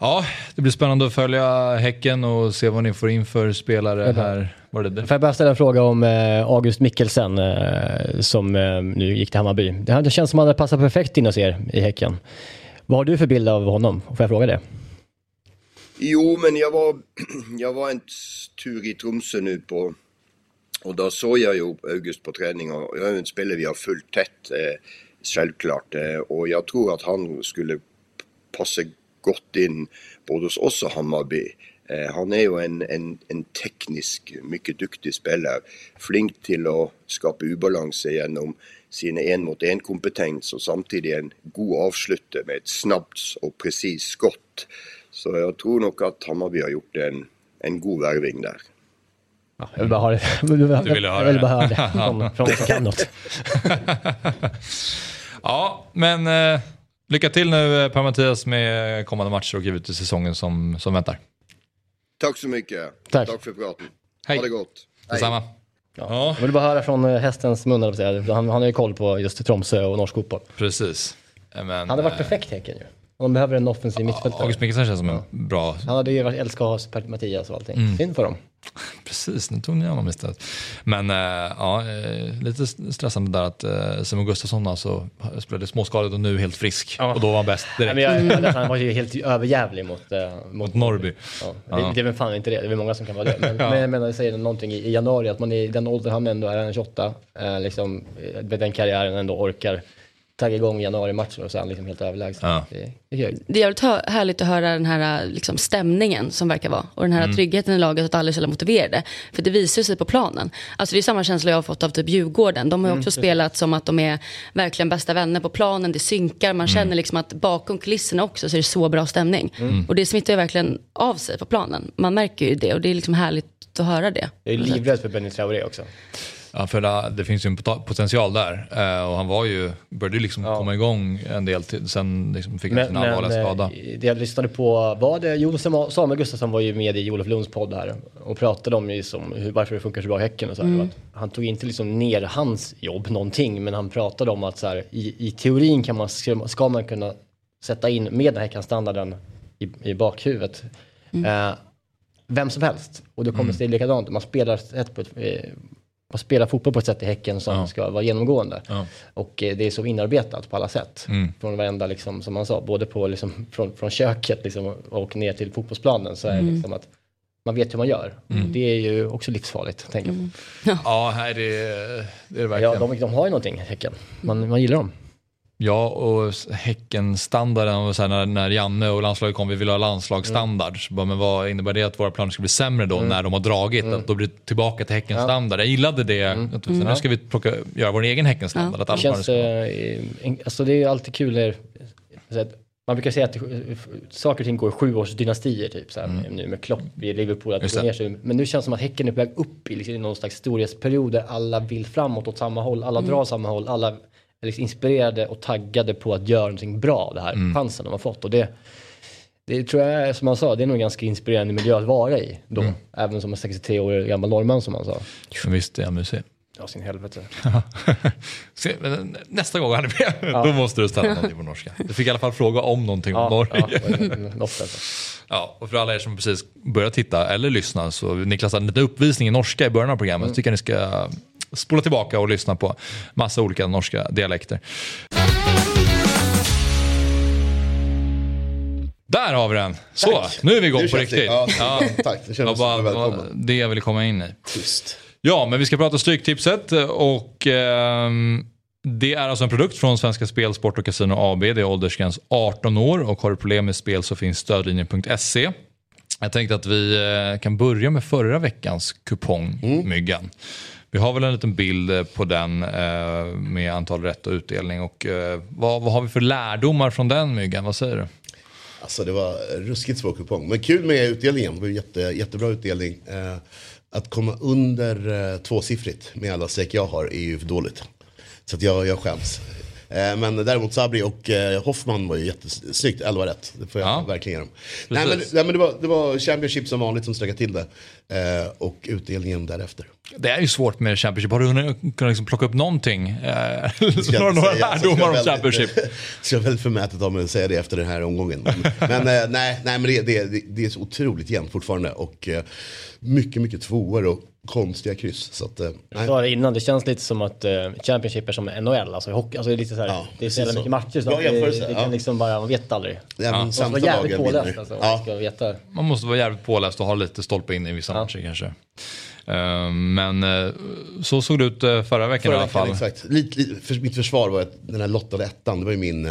Ja, det blir spännande att följa Häcken och se vad ni får in för spelare här. Var det det? Får jag bara ställa en fråga om eh, August Mikkelsen eh, som eh, nu gick till Hammarby. Det, känns som att han hade passat perfekt in hos er i Häcken. Vad har du för bild av honom? Får jag fråga det? Jo, men jeg var, <clears throat> jeg var en tur i Tromsø nå på Og da så jeg jo August på og det er jo en spiller vi har eh, selvklart. Eh, og jeg tror at han skulle passe godt inn både hos oss og Hammarby. Eh, han er jo en, en, en teknisk mye dyktig spiller. Flink til å skape ubalanse gjennom sine én-mot-én-kompetens, og samtidig en god avslutter med et snapt og presis skudd. Så jeg tror nok at Hammarby har gjort en, en god verving der. Ja, jag vill bara ha det. <laughs> Jag vill Du ville höra jag vill det. bara höra det från, från någon som kan något. Ja, men eh, lycka till nu eh, Per-Mattias med kommande matcher och givetvis säsongen som, som väntar. Takk så mye. Takk. Takk for praten. Hei. Ha det godt. Hei. Detsamma. Ja, Jag vill bara höra från eh, hästens mun, han, han har ju koll på just Tromsö och norsk fotboll. precis. Men, Han hade varit eh, perfekt Häcken ju. De behöver en offensiv mittfältare. August Mikkelsen känns som en bra... Han hade ju varit älskat att ha Mattias och allting. Mm. Synd för dem. <laughs> Precis, nu tog ni honom istället. Men äh, ja, äh, lite stressande där att äh, Simon Gustafsson alltså spelade småskaligt och nu helt frisk. Ja. Och då var han bäst direkt. Nej, men jag, jag, han var ju helt överjävlig mot, äh, mot Norrby. Ja. Ja. Det, det är väl fan inte det, det är väl många som kan vara det. Men, <laughs> Ja. men jag menar, jag säger någonting i, i januari, att man i den åldern han ändå är, han är 28, eh, liksom, eh, med den karriären ändå orkar tagga igång januari-matchen och så är han liksom helt överlägsen. Ja. Det, det är kul. Det är jävligt härligt att höra den här liksom, stämningen som verkar vara. Och den här tryggheten i laget att alla är så motiverade. För det visar sig på planen. Alltså det är samma känsla jag har fått av typ Djurgården. De har ju också spelat som att de är verkligen bästa vänner på planen. Det synkar. Man känner liksom att bakom kulisserna också så är det så bra stämning. Och det smittar ju verkligen av sig på planen. Man märker ju det och det är liksom härligt att höra det. Jag är livrädd för Benny Traoré också. Ja, för det, det finns ju en pot- potential där. Eh, och han var ju, började liksom komma igång en del till, sen liksom fick han sin allvarliga skada. eh, det jag lyssnade på var det, Jonas Samuel Gustafsson var ju med i Olof Lunds podd här och pratade om liksom hur, varför det funkar så bra i Häcken och så här. Och att Han tog inte liksom ner hans jobb någonting men han pratade om att så här, i, i teorin kan man, ska, man kunna sätta in med den Häckenstandarden i, i bakhuvudet. Eh, vem som helst. Och då kommer det se likadant Man spelar ett på ett, eh, man spelar fotboll på ett sätt i Häcken som Ja. ska vara genomgående. Ja. Och eh, det är så inarbetat på alla sätt. Mm. Från varenda, liksom, som man sa, både på, liksom, från, från köket liksom, och ner till fotbollsplanen så är det liksom att man vet hur man gör. Mm. Det är ju också livsfarligt, tänker jag. Ja, här är det, det är det verkligen. Ja, de, de har ju någonting, Häcken. Man, man gillar dem. Ja, och Häcken-standarden, och så här, när, när Janne och landslaget kom, vi vill ha landslagsstandard. Så bara, men vad innebär det att våra planer ska bli sämre då när de har dragit? Att då blir det tillbaka till Häcken-standard. Jag gillade det. Att, så nu ska vi plocka, göra vår egen Häcken-standard. Att Det alla planer känns, ska eh, alltså det är ju alltid kul när, att, man brukar säga att det- saker och ting går i sjuårsdynastier typ så här, nu med Klopp i Liverpool, att det det. ner sig. Men nu känns det som att Häcken är på väg upp i liksom, någon slags storhetsperiod där alla vill framåt åt samma håll, alla drar åt samma håll, alla liksom inspirerade och taggade på att göra någonting bra av det här chansen de har fått. Och det, det tror jag, är, som han sa, det är nog en ganska inspirerande miljö att vara i då. Även som en 63 år gammal norrman som han sa. Men visst är han mysig. Ja, sin helvete. <laughs> Nästa gång han är med, då måste du ställa någonting på norska. Du fick i alla fall fråga om någonting om Ja, Norge. ja. <laughs> Ja, och för alla er som precis börjar titta eller lyssna så Niklas hade en liten uppvisning i norska i början av programmet. Mm. Så tycker jag ni ska spola tillbaka och lyssna på massa olika norska dialekter. Där har vi den! Så, Tack. nu är vi igång på riktigt. ja, tack. Det kändes bara välkommen. det jag ville komma in i. Tyst. Ja, men vi ska prata Stryktipset och ehm, det är alltså en produkt från Svenska Spel, Sport och Casino AB. Det är åldersgräns 18 år och har du problem med spel så finns stödlinjen.se. Jag tänkte att vi eh, kan börja med förra veckans kupong, Myggan. Vi har väl en liten bild eh, på den eh, med antal rätt och utdelning. Och, eh, vad, vad har vi för lärdomar från den Myggan? Vad säger du? Alltså det var ruskigt svår kupong. Men kul med utdelningen. Det var jätte, jättebra utdelning. Att komma under eh, tvåsiffrigt med alla streck jag har är ju för dåligt. Så att jag, jag skäms. Men däremot Sabri och Hoffman var ju jättesnyggt, 11 rätt. Det får jag Ja. verkligen ge dem. Nej men, nej, men det, var, det var Championship som vanligt som stökade till det. Eh, och utdelningen därefter. Det är ju svårt med Championship. Har du hunnit kunna liksom plocka upp någonting? Eh, några några säga. Lärdomar om det Championship? Så jag är väldigt förmätet av mig att säga det efter den här omgången. Men, men eh, nej, nej, men det, det, det, det är så otroligt jämnt fortfarande. Och eh, mycket, mycket tvåor och konstiga kryss. Så att, eh, Jag sa det innan, det känns lite som att uh, Championship är som NHL, alltså i hockey. Alltså det är lite så här, Ja, det är så jävla mycket matcher så Bra att det, jämförelse, det kan ja. liksom bara, man vet aldrig. Ja, Man måste vara jävligt påläst alltså, Ja. man ska veta. Man måste vara jävligt påläst och ha lite stolpe in i vissa Ja. matcher kanske. Eh, Men eh, så såg det ut eh, förra veckan Förra i alla veckan, fall. exakt. Lite, lite, för mitt försvar var att den här lottade ettan, det var ju min,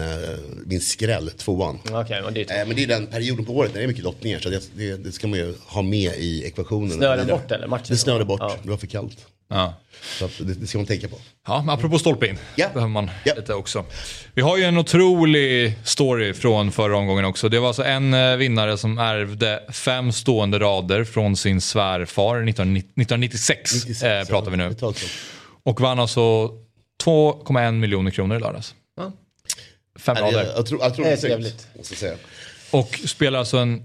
min skräll, tvåan. Okej, men det är men det är den perioden på året när det är mycket lottningar så det, det, det ska man ju ha med i ekvationen. Snöade den bort eller? Matchen? Det snöade bort, Ja. det var för kallt. Ja. Så att det, det ska man tänka på. Ja, men apropå stolpe in. Ja. behöver man Ja. lite också. Vi har ju en otrolig story från förra omgången också. Det var alltså en eh, vinnare som ärvde fem stående rader från sin svärfar 1990 1996. 96, eh, pratar vi nu. ett. Och vann alltså 2,1 miljoner kronor i lördags. Ja. Fem Jag, rader. jag, tror, jag tror Det är trevligt. jag. Och spelar alltså en,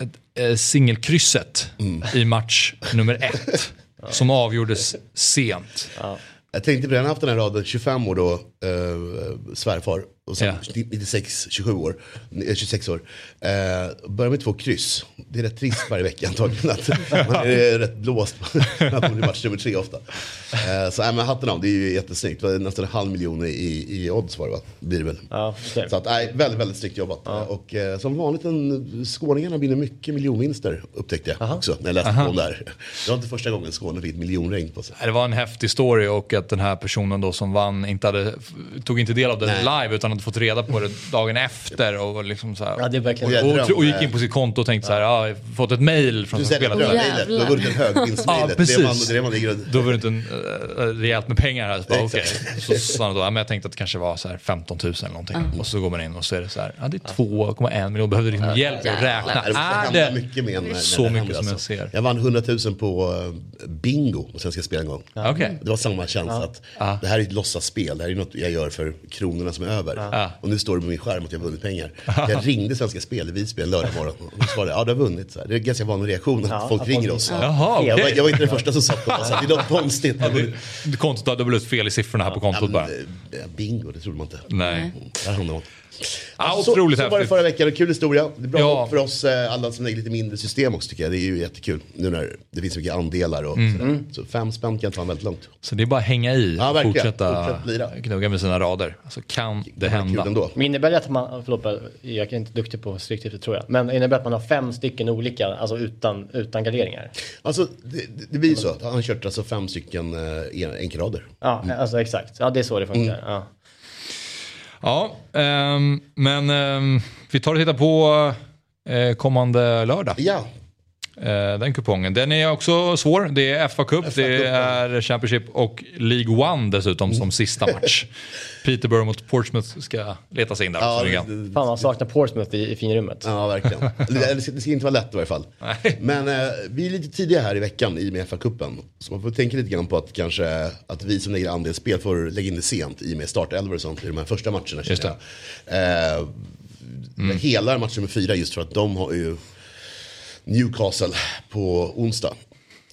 ett, eh, singelkrysset Mm. i match nummer ett. Som avgjordes sent. Jag tänkte på det, han har haft den här raden 25 år då, eh, svärfar och sen Ja. 96, 27 år, eh, 26 år. Eh, börjar med två kryss. Det är rätt trist varje vecka <laughs> antagligen. Att man är rätt blåst. <laughs> Man kommer till match nummer tre ofta. Eh, så nej, men hatten av, det är ju jättesnyggt. Det var nästan en halv miljon i, i odds var det va? Blir det väl. Ja. Så att, nej, väldigt, väldigt snyggt jobbat. Och eh, som vanligt, en, skåningarna vinner mycket miljonvinster upptäckte jag också när jag läste på om det här. Det var inte första gången Skåne fick miljonregn på sig. Det var en häftig story och att den här personen då som vann inte hade, tog inte del av det Nej. live utan hade fått reda på det dagen efter. Och, liksom så här, Ja, det. Och jag- och, och gick in på sitt konto och tänkte så här, ja, jag har fått ett mail från Du som drömmejlet, du har vunnit en högvinstmejlet. Ja, precis. det är man, det man. Då var det inte en, äh, rejält med pengar här. Så, bara. Exakt. så sa han då, ja, men jag tänkte att det kanske var så här 15 000 eller någonting. Och så går man in och så är det så här, ja det är 2,1 miljoner. Behövde liksom hjälp med att räkna. Det Är det mycket med en, när, så när det mycket som jag alltså. ser? Jag vann 100 000 på eh, bingo på Svenska Spel en gång. Det var samma känsla att det här är ett låtsasspel, det här är något jag gör för kronorna som är över. Och nu står det på min skärm att jag har vunnit pengar. Jag <laughs> ringde Svenska Spel i Visby en lördag morgon och de svarade ja du har vunnit. Så här. Det är en ganska vanlig reaktion att Ja, folk att ringer oss. Jaha, Jag, var, jag var inte den första som satt på det, <laughs> det är något konstigt. Ja, det- Kontot hade blivit fel i siffrorna här på Ja, kontot men, bara. eh, bingo, det trodde man inte. Nej. Där hamnade man. Ja, så, otroligt så var det häftigt. förra veckan, en kul historia. Det är bra Ja. för oss eh, alla som lägger lite mindre system också tycker jag. Det är ju jättekul. Nu när det finns så mycket andelar och Mm. sådär. Så fem spänn kan ta en väldigt långt. Så det är bara att hänga i Ja, och verkligen. fortsätta gnugga med sina rader. Så kan det Det hända. ändå. Men innebär det att man, förlåt, jag är inte duktig på stryktipset tror jag, men innebär det att man har fem stycken olika, alltså utan, utan garderingar? Alltså det, det- blir ju så. Han har kört alltså fem stycken eh, en- enkelrader. Ja, alltså exakt. Ja, det är så det funkar. Mm. Ja. Ja, ehm, men ehm, vi tar och tittar på eh, kommande lördag. Ja, den kupongen. Den är också svår. Det är FA Cup, FA det Cup, ja. är Championship och League One dessutom som sista match. Peterborough mot Portsmouth ska leta sig in där. ja, det, det det, Fan man saknar Portsmouth i, i finrummet. ja verkligen. det, det, ska, det ska inte vara lätt i varje fall. Nej. Men eh, vi är lite tidiga här i veckan i och med FA-cupen. Så man får tänka lite grann på att kanske att vi som lägger andelsspel får lägga in det sent i och med startelvor och sånt i de här första matcherna. Just jag. Eh, Mm. Hela match nummer fyra just för att de har ju Newcastle på onsdag.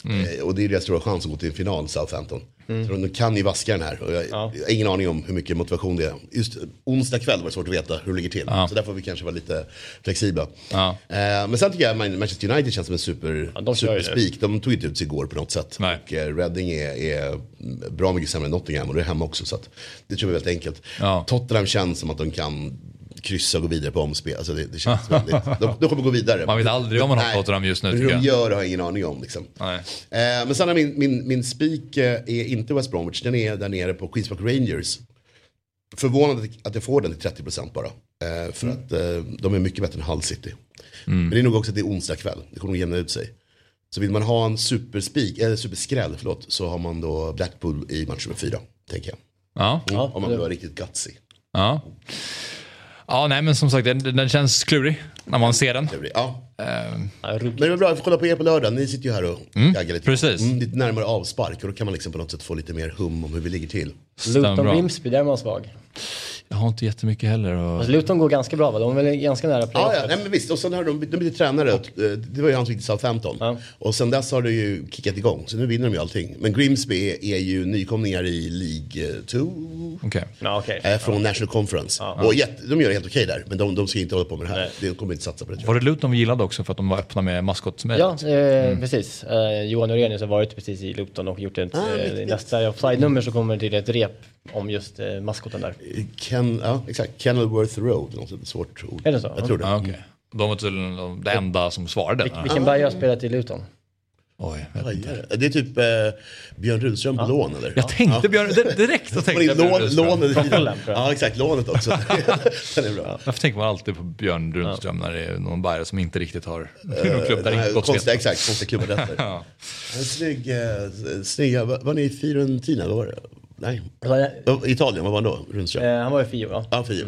Mm. Eh, och det är deras stora chans att gå till en final, Southampton. Så de kan ju vaska den här. Och jag, jag har ingen aning om hur mycket motivation det är. Just onsdag kväll var det svårt att veta hur det ligger till. Ja. Så där får vi kanske vara lite flexibla. Ja. Eh, men sen tycker jag Man- Manchester United känns som en super, Ja, de superspik. De tog inte ut sig igår på något sätt. Nej. Och eh, Reading är, är bra mycket sämre än Nottingham och det är hemma också. Så det tror jag är väldigt enkelt. Ja. Tottenham känns som att de kan kryssa och gå vidare på omspel. Alltså det, det känns <laughs> väldigt, de, de kommer gå vidare. Man vet aldrig vad man har Tottenham just nu, Hur de jag. gör har jag ingen aning om. Liksom. Nej. Eh, men sen är min, min, min spik eh, är inte West Bromwich, den är där nere på Queens Park Rangers. Förvånad att- jag får den till 30% bara. Eh, för att eh, de är mycket bättre än Hull City. Men det är nog också att det är onsdag kväll, det kommer nog jämna ut sig. Så vill man ha en superspik, eller superskräll, förlåt, så har man då Blackpool i match nummer fyra, tänker jag. Ja. Mm, om man vill vara riktigt gutsy. Ja. Ja, nej men som sagt den, den känns klurig när man ser den. Det blir- Ja. Ruggigt. Men det är bra, jag får kolla på er på lördag, ni sitter ju här och gaggar lite. precis. Mm, lite närmare avspark och då kan man liksom på något sätt få lite mer hum om hur vi ligger till. Luton bra. Grimsby, där är man svag. Jag har inte jättemycket heller. Och... Alltså, Luton går ganska bra va? De är väl ganska nära Ja, playoffet? ja nej, men visst. Och sen har de, de blivit tränare. Och, eh, det var ju han som gick till Southampton. Ja. Och sen dess har det ju kickat igång. Så nu vinner de ju allting. Men Grimsby är, är ju nykomlingar i League 2. Okej. Ja, okej. Eh, från National Conference. Och jätte, de gör det helt okej där. Men de, de ska inte hålla på med det här. De kommer inte satsa på det. Var det Luton vi gillade också för att de var öppna med maskotmejlet? Ja, eh, precis. Eh, Johan Norenius har varit precis i Luton och gjort ett, Ah, eh, nästa offside-nummer så kommer det till ett rep om just eh, maskoten där. Ken, ja, exakt. Kenilworth Road. Något svårt ord. Är det så? Jag tror det. Ja, okej. De var tydligen de- det enda som svarade. Vil- vilken Bayer har spelat i Luton? Oj, det? Det är typ eh, Björn Rudström på lån eller? Jag tänkte Björn, di- direkt så <laughs> tänkte det jag Björn lån, Rudström. lånet Från? Fulham. Ja exakt, lånet också. <laughs> <laughs> Den är bra. Varför tänker man alltid på Björn Rudström när det är någon Bayern som inte riktigt har någon klubb där det inte gått konstiga, exakt, konstiga klubbar Ja. En snygg, eh, snygga, var, var ni i Fiorentina? Vad var det? Nej, Italien, vad var han då? Rundström? eh, han var i Fio, ja. Ja, Fio.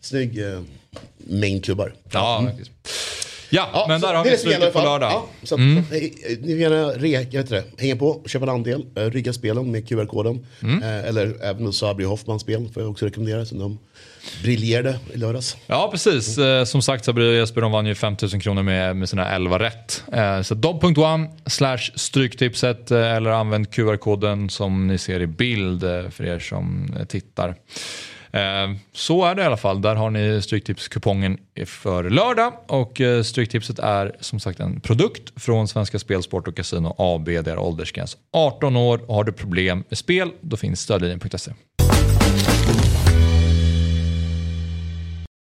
Snygg eh, mängd klubbar. Ja, faktiskt. Ja, Ja, men där har vi slutet på lördag. Ja, så att, eh, Ni får gärna re, jag vet det, hänga på, köpa en andel, eh, rygga spelen med QR-koden. Eh, eller även Sabri Hoffman spel får jag också rekommendera. Som de briljerade i lördags. Ja, precis. Eh, Som sagt, Sabri och Jesper de vann ju 5000 kronor med, med sina 11 rätt. Eh, Så dobb.one slash stryktipset eh, eller använd QR-koden som ni ser i bild för er som tittar. Så är det i alla fall. Där har ni Stryktipskupongen för lördag. Och Stryktipset är som sagt en produkt från Svenska Spel, Sport och Casino AB. Det är åldersgräns 18 år. Har du problem med spel, då finns stödlinjen.se.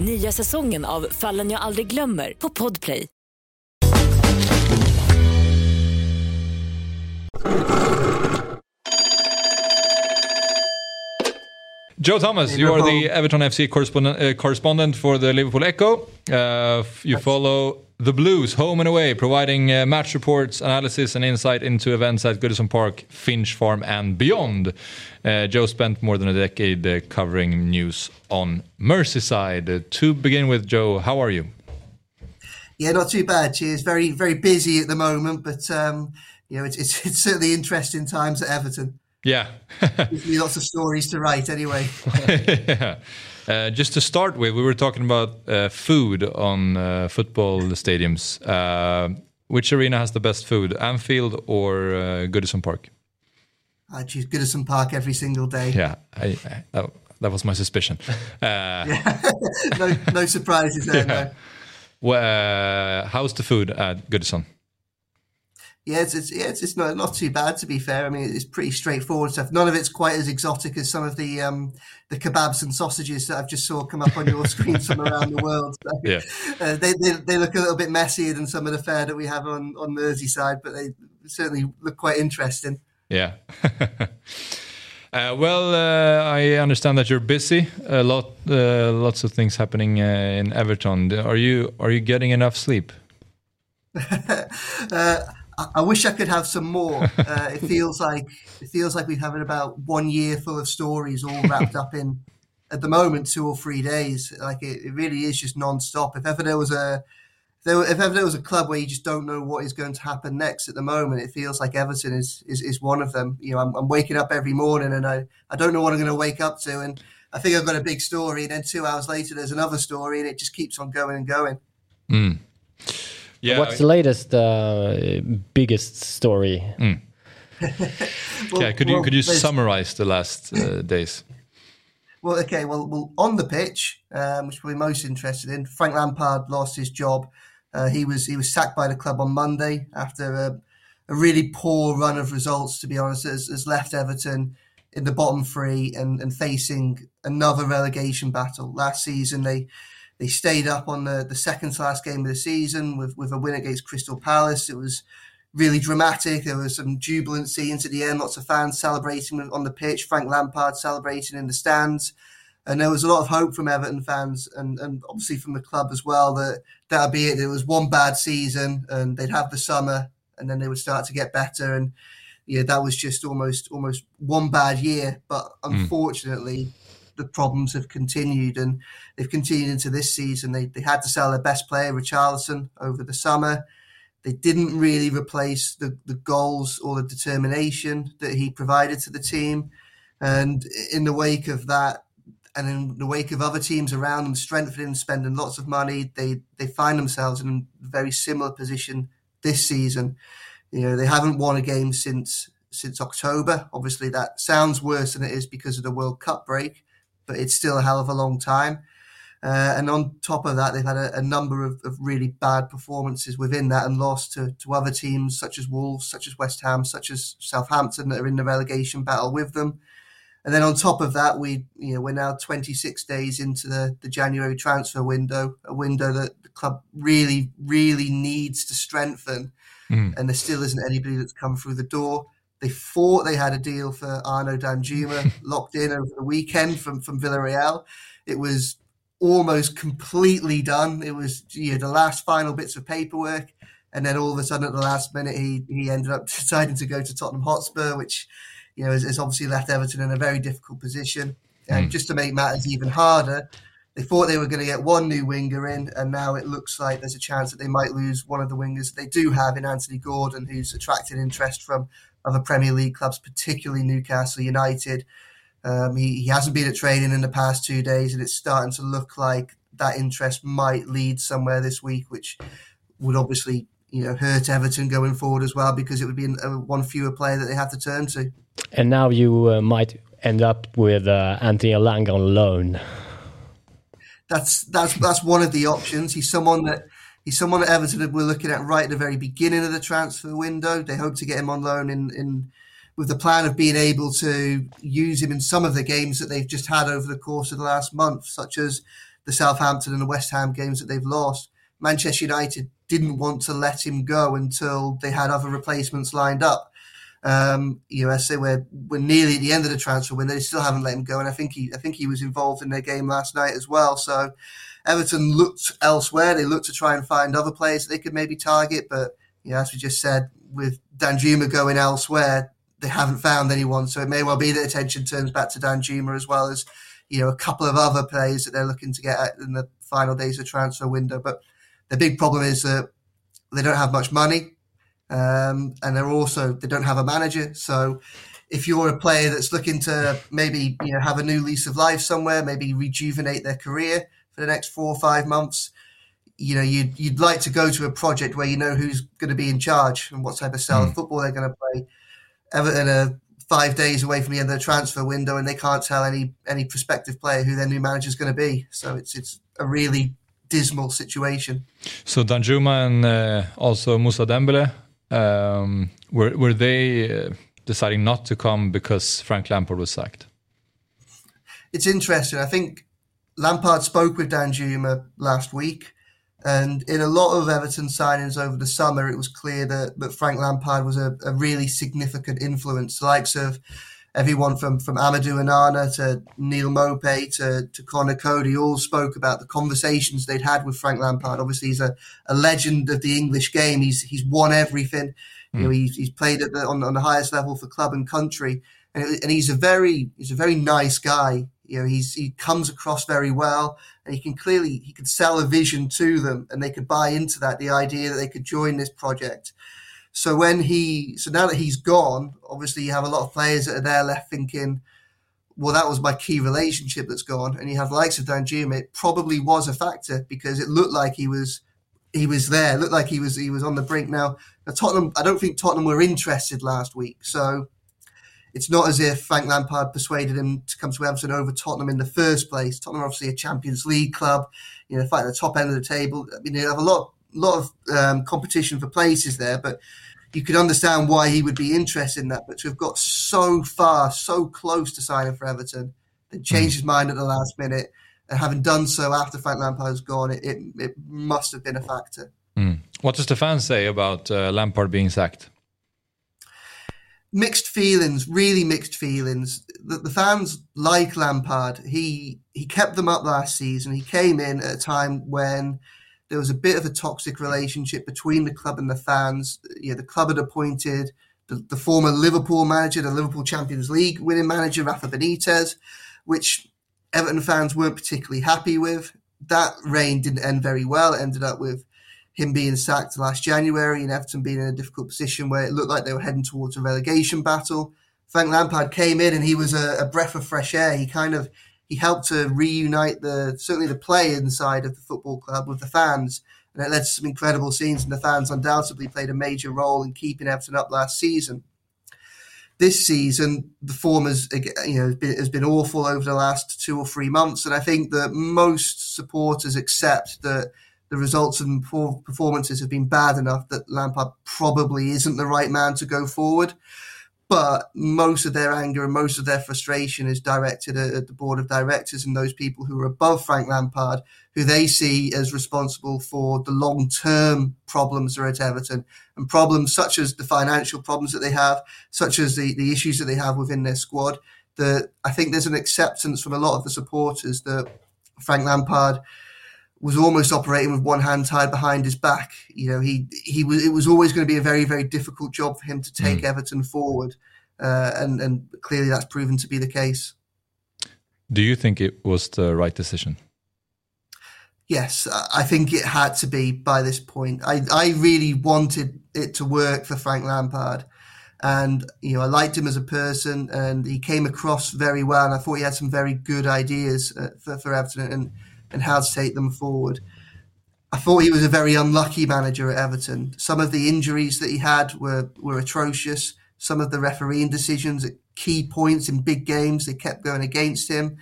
Nya säsongen av Fallen jag aldrig glömmer på Podplay. Joe Thomas, you are the Everton FC correspondent, uh, correspondent for the Liverpool Echo. Uh, you follow the Blues home and away, providing uh, match reports, analysis, and insight into events at Goodison Park, Finch Farm, and beyond. Uh, Joe spent more than a decade uh, covering news on Merseyside. Uh, to begin with, Joe, how are you? Yeah, not too bad. Cheers. Very, very busy at the moment, but um, you know, it's, it's, <laughs> it's certainly interesting times at Everton. Yeah. <laughs> Gives me lots of stories to write anyway. <laughs> yeah. Uh, just to start with, we were talking about uh, food on uh, football stadiums. Uh, which arena has the best food, Anfield or uh, Goodison Park? I choose Goodison Park every single day. Yeah, I, I, that, that, was my suspicion. <laughs> Uh, yeah. <laughs> no, no surprises there. <laughs> Yeah. No. Well, how's the food at Goodison? Yeah, it's, it's yeah, it's, it's not not too bad to be fair. I mean, it's pretty straightforward stuff. None of it's quite as exotic as some of the um, the kebabs and sausages that I've just saw come up on your screens from around the world. So, <laughs> yeah, uh, they, they they look a little bit messier than some of the fare that we have on on Merseyside, but they certainly look quite interesting. Yeah. <laughs> Uh, well, uh, I understand that you're busy. A lot, uh, lots of things happening uh, in Everton. Are you are you getting enough sleep? <laughs> I wish I could have some more. <laughs> Uh, it feels like it feels like we've having about one year full of stories all wrapped up in at the moment two or three days. Like it, it really is just non-stop. If ever there was a if ever there was a club where you just don't know what is going to happen next at the moment, it feels like Everton is is, is one of them. You know, I'm, I'm waking up every morning and I, I don't know what I'm going to wake up to, and I think I've got a big story, and then two hours later there's another story, and it just keeps on going and going. Mm. Yeah. What's the latest uh, biggest story? Mm. well, yeah, could you well, could you summarize the last uh, days? Well, okay. Well, well, on the pitch, um, which we're most interested in, Frank Lampard lost his job. Uh, he was he was sacked by the club on Monday after a, a really poor run of results. To be honest, has, has left Everton in the bottom three and, and facing another relegation battle. Last season, they they stayed up on the, the second to last game of the season with, with a win against Crystal Palace. It was really dramatic. There was some jubilant scenes at the end, lots of fans celebrating on the pitch, Frank Lampard celebrating in the stands. And there was a lot of hope from Everton fans and, and obviously from the club as well that that'd be it. There was one bad season and they'd have the summer and then they would start to get better. And yeah, that was just almost almost one bad year. But unfortunately, mm the problems have continued and they've continued into this season. They, they had to sell their best player, Richarlison, over the summer. They didn't really replace the, the goals or the determination that he provided to the team. And in the wake of that, and in the wake of other teams around them strengthening, spending lots of money, they, they find themselves in a very similar position this season. You know, they haven't won a game since since October. Obviously, that sounds worse than it is because of the World Cup break but it's still a hell of a long time. Uh, and on top of that, they've had a, a number of, of, really bad performances within that and lost to, to other teams such as Wolves, such as West Ham, such as Southampton that are in the relegation battle with them. And then on top of that, we you know we're now 26 days into the, the January transfer window, a window that the club really really needs to strengthen, mm. and there still isn't anybody that's come through the door. They thought they had a deal for Arno Danjuma <laughs> locked in over the weekend from, from Villarreal. It was almost completely done. It was you know, the last final bits of paperwork. And then all of a sudden, at the last minute, he, he ended up <laughs> deciding to go to Tottenham Hotspur, which you know has, has obviously left Everton in a very difficult position. And mm. just to make matters even harder, they thought they were going to get one new winger in, and now it looks like there's a chance that they might lose one of the wingers that they do have in Anthony Gordon, who's attracted interest from other Premier League clubs, particularly Newcastle United. Um, he, he hasn't been at training in the past two days, and it's starting to look like that interest might lead somewhere this week, which would obviously you know hurt Everton going forward as well because it would be a, one fewer player that they have to turn to. And now you uh, might end up with uh, Anthony Lang on loan. That's that's that's one of the options. He's someone that he's someone that Everton were looking at right at the very beginning of the transfer window. They hope to get him on loan in in with the plan of being able to use him in some of the games that they've just had over the course of the last month, such as the Southampton and the West Ham games that they've lost. Manchester United didn't want to let him go until they had other replacements lined up. Um, you know, I say we're we're nearly at the end of the transfer window. They still haven't let him go, and I think he I think he was involved in their game last night as well. So Everton looked elsewhere. They looked to try and find other players they could maybe target, but you know, as we just said, with Danjuma going elsewhere, they haven't found anyone. So it may well be that attention turns back to Danjuma as well as you know a couple of other players that they're looking to get in the final days of transfer window. But the big problem is that they don't have much money. Um, and they're also they don't have a manager. So if you're a player that's looking to maybe you know have a new lease of life somewhere, maybe rejuvenate their career for the next four or five months, you know you'd you'd like to go to a project where you know who's going to be in charge and what type of style mm. of football they're going to play. Everton are five days away from the end of the transfer window, and they can't tell any any prospective player who their new manager is going to be. So it's it's a really dismal situation. So Danjuma and uh, also Musa Dembele um, were were they uh, deciding not to come because Frank Lampard was sacked? It's interesting. I think Lampard spoke with Dan Juma last week, and in a lot of Everton signings over the summer, it was clear that, that Frank Lampard was a, a really significant influence. The likes of everyone from from Amadou Onana to Neil Maupay to, to Conor Coady all spoke about the conversations they'd had with Frank Lampard. Obviously, he's a, a legend of the English game. He's he's won everything. Mm. You know, hmm. he's, he's played at the, on, on the highest level for club and country, and, and he's a very he's a very nice guy. You know, he's he comes across very well, and he can clearly he can sell a vision to them, and they could buy into that. The idea that they could join this project. So when he, so now that he's gone, obviously you have a lot of players that are there left thinking, well, that was my key relationship that's gone. And you have the likes of Dan Danjuma. It probably was a factor because it looked like he was he was there. It looked like he was he was on the brink. Now, now Tottenham, I don't think Tottenham were interested last week, so it's not as if Frank Lampard persuaded him to come to Everton over Tottenham in the first place. Tottenham are obviously a Champions League club, you know, fighting at the top end of the table. I mean, they have a lot lot of um, competition for places there, but you could understand why he would be interested in that. But to have got so far, so close to signing for Everton, then change his mind at the last minute, and having done so after Frank Lampard's gone, it, it, it must have been a factor. Mm. What does the fans say about uh, Lampard being sacked? Mixed feelings, really mixed feelings. The, the fans like Lampard. He he kept them up last season. He came in at a time when there was a bit of a toxic relationship between the club and the fans. Know, the club had appointed the, the former Liverpool manager, the Liverpool Champions League winning manager, Rafa Benitez, which Everton fans weren't particularly happy with. That reign didn't end very well. It ended up with him being sacked last January and Everton being in a difficult position where it looked like they were heading towards a relegation battle. Frank Lampard came in and he was a, a breath of fresh air. He kind of he helped to reunite the certainly the play inside of the football club with the fans, and it led to some incredible scenes. And the fans undoubtedly played a major role in keeping Everton up last season. This season, the form has you know has been awful over the last two or three months, and I think that most supporters accept that the results and performances have been bad enough that Lampard probably isn't the right man to go forward but most of their anger and most of their frustration is directed at, the board of directors and those people who are above Frank Lampard, who they see as responsible for the long term problems that are at Everton and problems such as the financial problems that they have, such as the, the issues that they have within their squad. That I think there's an acceptance from a lot of the supporters that Frank Lampard was almost operating with one hand tied behind his back. You know, he he was it was always going to be a very very difficult job for him to take mm. Everton forward, uh, and and clearly that's proven to be the case. Do you think it was the right decision? yes, I think it had to be by this point. I, I really wanted it to work for Frank Lampard. And, you know, I liked him as a person and he came across very well. And I thought he had some very good ideas uh, for, for Everton and, and how to take them forward. I thought he was a very unlucky manager at Everton. Some of the injuries that he had were, were atrocious. Some of the refereeing decisions at key points in big games, they kept going against him.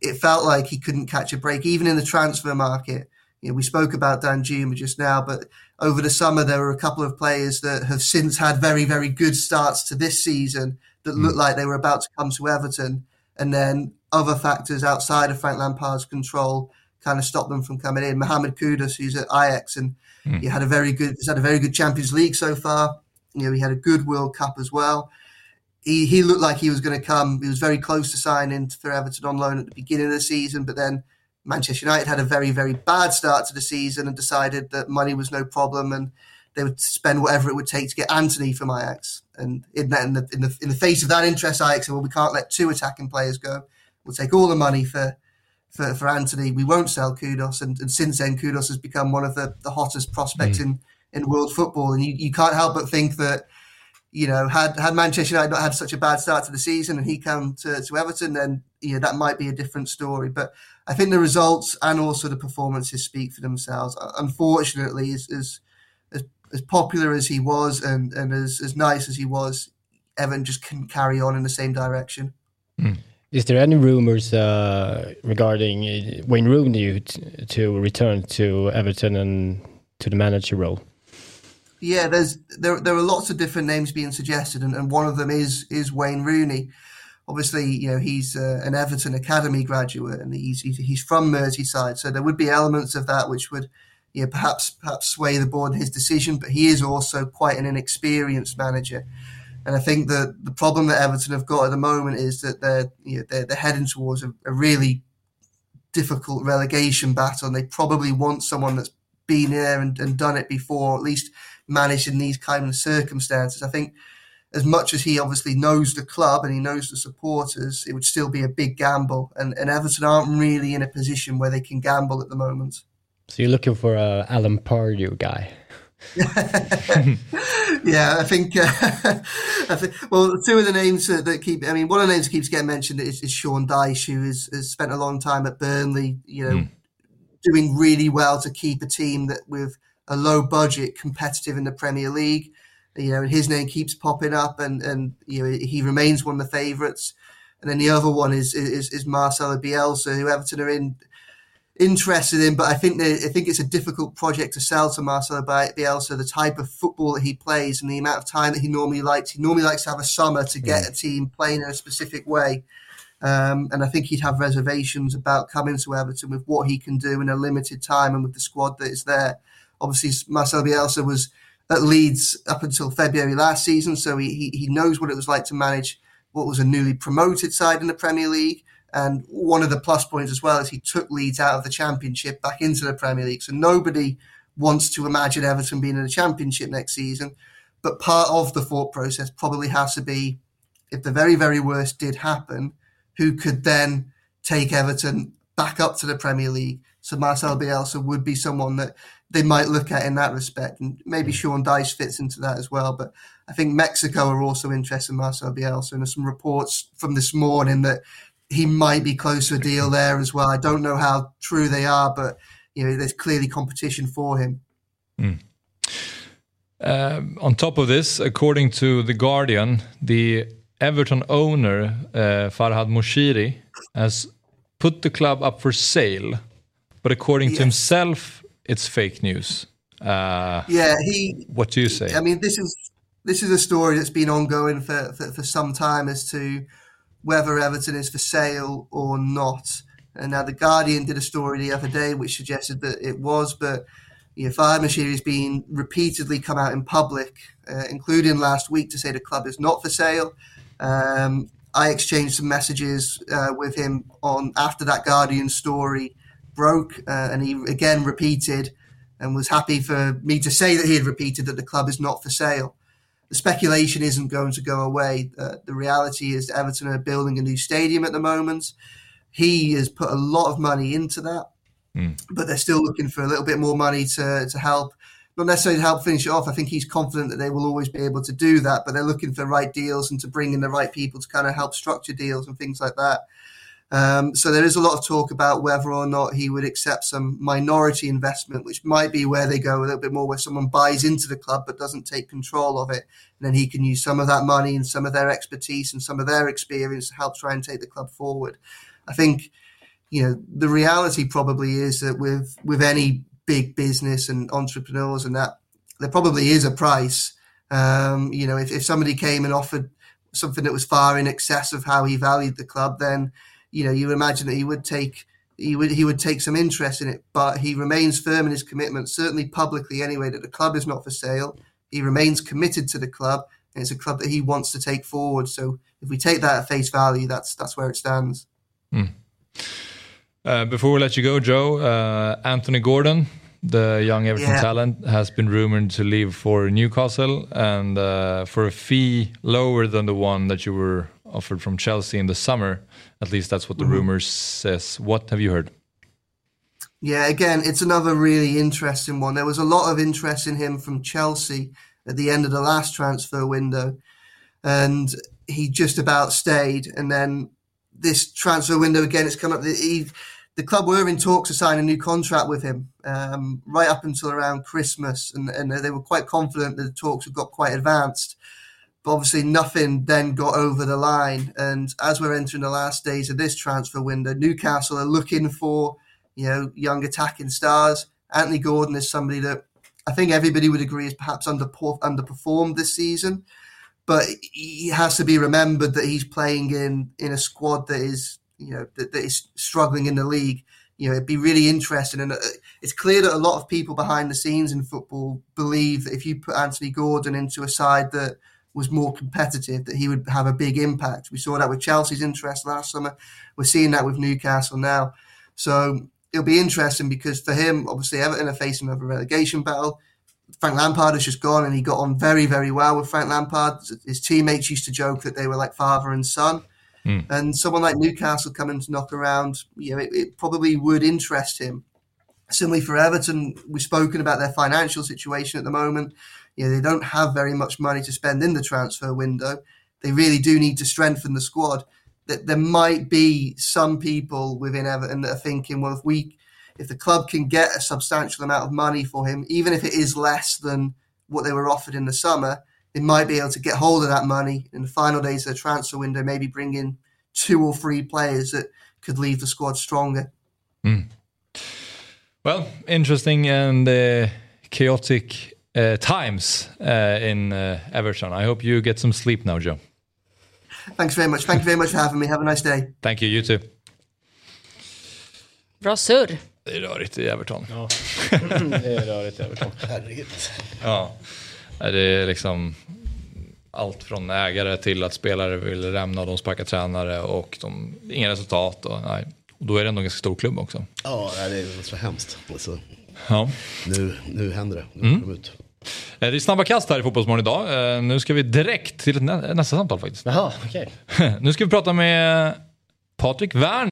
It felt like he couldn't catch a break, even in the transfer market. You know, we spoke about Dan Juma just now, but over the summer there were a couple of players that have since had very, very good starts to this season that mm. looked like they were about to come to Everton, and then other factors outside of Frank Lampard's control kind of stopped them from coming in. Mohamed Kudus, who's at Ajax, and mm. he had a very good, he's had a very good Champions League so far. You know, he had a good World Cup as well. He, he looked like he was going to come. He was very close to signing for Everton on loan at the beginning of the season, but then Manchester United had a very, very bad start to the season and decided that money was no problem and they would spend whatever it would take to get Anthony from Ajax. And in, that, in, the, in, the, in the face of that interest, Ajax said, well, we can't let two attacking players go. We'll take all the money for for, for Anthony. We won't sell Kudos. And, and since then, Kudos has become one of the, the hottest prospects mm. in, in world football. And you, you can't help but think that you know, had had Manchester United not had such a bad start to the season and he come to, to Everton, then you know that might be a different story. But I think the results and also the performances speak for themselves. Unfortunately, as as as, as popular as he was and, and as, as nice as he was, Everton just couldn't carry on in the same direction. Mm. Is there any rumors uh, regarding uh, Wayne Rooney to return to Everton and to the manager role? Yeah, there's there there are lots of different names being suggested, and, and one of them is is Wayne Rooney. Obviously, you know he's uh, an Everton Academy graduate, and he's, he's from Merseyside, so there would be elements of that which would, you know, perhaps perhaps sway the board in his decision. But he is also quite an inexperienced manager, and I think that the problem that Everton have got at the moment is that they're you know, they're, they're heading towards a, a really difficult relegation battle, and they probably want someone that's been there and, and done it before, at least managed in these kind of circumstances. I think as much as he obviously knows the club and he knows the supporters, it would still be a big gamble. And, and Everton aren't really in a position where they can gamble at the moment. So you're looking for a Alan Pardew guy. <laughs> yeah, I think, uh, <laughs> I think. Well, two of the names that keep. I mean, one of the names that keeps getting mentioned is, is Sean Dyche, who has, has, spent a long time at Burnley. You know, mm. doing really well to keep a team that with a low budget competitive in the Premier League. You know, and his name keeps popping up, and and you know he remains one of the favourites. And then the other one is is, is Marcelo Bielsa, who Everton are in interested in, but I think they, I think it's a difficult project to sell to Marcelo Bielsa. The type of football that he plays and the amount of time that he normally likes. He normally likes to have a summer to get yeah. a team playing in a specific way. Um, and I think he'd have reservations about coming to Everton with what he can do in a limited time and with the squad that is there. Obviously, Marcel Bielsa was at Leeds up until February last season, so he, he knows what it was like to manage what was a newly promoted side in the Premier League. And one of the plus points as well is he took Leeds out of the Championship back into the Premier League. So nobody wants to imagine Everton being in the Championship next season. But part of the thought process probably has to be if the very, very worst did happen, who could then take Everton back up to the Premier League? So Marcel Bielsa would be someone that they might look at in that respect. And maybe Sean Dyche fits into that as well. But I think Mexico are also interested in Marcel Bielsa. And there's some reports from this morning that he might be close to a deal there as well. I don't know how true they are, but you know, there's clearly competition for him. Mm. Uh, on top of this, according to The Guardian, the Everton owner, uh, Farhad Moshiri, has put the club up for sale. But according yes. to himself, it's fake news. Uh, yeah, he. What do you say? I mean, this is this is a story that's been ongoing for, for, for some time as to whether Everton is for sale or not. And now the Guardian did a story the other day which suggested that it was, but you know, has been repeatedly come out in public, uh, including last week, to say the club is not for sale. Um, I exchanged some messages uh, with him on after that Guardian story broke, uh, and he again repeated and was happy for me to say that he had repeated that the club is not for sale. The speculation isn't going to go away. Uh, the reality is Everton are building a new stadium at the moment. He has put a lot of money into that. mm. but they're still looking for a little bit more money to to help. Not necessarily to help finish it off. I think he's confident that they will always be able to do that, but they're looking for right deals and to bring in the right people to kind of help structure deals and things like that. Um, so there is a lot of talk about whether or not he would accept some minority investment, which might be where they go a little bit more, where someone buys into the club but doesn't take control of it, and then he can use some of that money and some of their expertise and some of their experience to help try and take the club forward. I think, you know, the reality probably is that with with any big business and entrepreneurs and that, there probably is a price. Um, you know, if, if somebody came and offered something that was far in excess of how he valued the club, then you know, you imagine that he would take he would he would take some interest in it, but he remains firm in his commitment, certainly publicly anyway, that the club is not for sale. He remains committed to the club, and it's a club that he wants to take forward. So if we take that at face value, that's that's where it stands. Mm. Uh, before we let you go, Joe, uh, Anthony Gordon, the young Everton yeah. talent, has been rumored to leave for Newcastle and uh, for a fee lower than the one that you were offered from Chelsea in the summer. At least that's what the mm-hmm. rumors says. What have you heard? Yeah, again, it's another really interesting one. There was a lot of interest in him from Chelsea at the end of the last transfer window, and he just about stayed. And then this transfer window again, it's come up. He, the club were in talks to sign a new contract with him um, right up until around Christmas, and, and they were quite confident that the talks had got quite advanced. But obviously, nothing then got over the line. And as we're entering the last days of this transfer window, Newcastle are looking for you know young attacking stars. Anthony Gordon is somebody that I think everybody would agree is perhaps under underperformed this season, but he has to be remembered that he's playing in in a squad that is you know that, that is struggling in the league. You know, it'd be really interesting, and uh, it's clear that a lot of people behind the scenes in football believe that if you put Anthony Gordon into a side that was more competitive, that he would have a big impact. We saw that with Chelsea's interest last summer. We're seeing that with Newcastle now. So it'll be interesting because for him, obviously, Everton are facing another relegation battle. Frank Lampard has just gone and he got on very, very well with Frank Lampard. His teammates used to joke that they were like father and son. Mm. And someone like Newcastle coming to knock around, you know, it, it probably would interest him. Similarly for Everton, we've spoken about their financial situation at the moment. You know, they don't have very much money to spend in the transfer window. They really do need to strengthen the squad. That there might be some people within Everton that are thinking, well, if we, if the club can get a substantial amount of money for him, even if it is less than what they were offered in the summer, they might be able to get hold of that money in the final days of the transfer window. Maybe bring in two or three players that could leave the squad stronger. Mm. Well, interesting and uh, chaotic uh, times uh, in uh, Everton. I hope you get some sleep now, Joe. Thanks very much. Thank you very much for having me. Have a nice day. Thank you, you too. Bra surr. Det är rörigt i Everton. Ja, <laughs> det är rörigt i Everton. Herregud. Ja, det är liksom allt från ägare till att spelare vill lämna och de sparkar tränare och de, inga resultat. Och, nej. och då är det ändå en ganska stor klubb också. Ja, det är så hemskt. Alltså, ja. nu, nu händer det. Nu mm. de ut. Eh, det är snabba kast här i Fotbollsmorgon idag. Eh, nu ska vi direkt till nästa samtal faktiskt. Jaha. Okay. <laughs> Nu ska vi prata med Patrik Wern.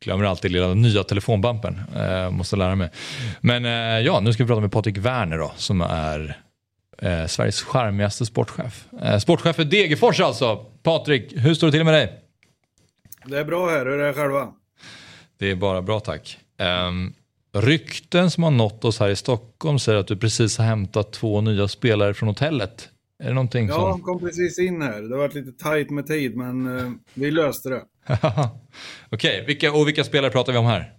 Glömmer alltid lilla nya telefonbampen. Eh, måste lära mig. Men eh, ja, nu ska vi prata med Patrik Werner då, som är eh, Sveriges charmigaste sportchef. Eh, sportchef för Degerfors alltså. Patrik, hur står det till med dig? Det är bra här, hur är det själva? Det är bara bra tack. Um, rykten som har nått oss här i Stockholm säger att du precis har hämtat två nya spelare från hotellet. Är det någonting ja, som... Ja, de kom precis in här. Det har varit lite tajt med tid, men uh, vi löste det. <laughs> Okej, okay. vilka, och vilka spelare pratar vi om här?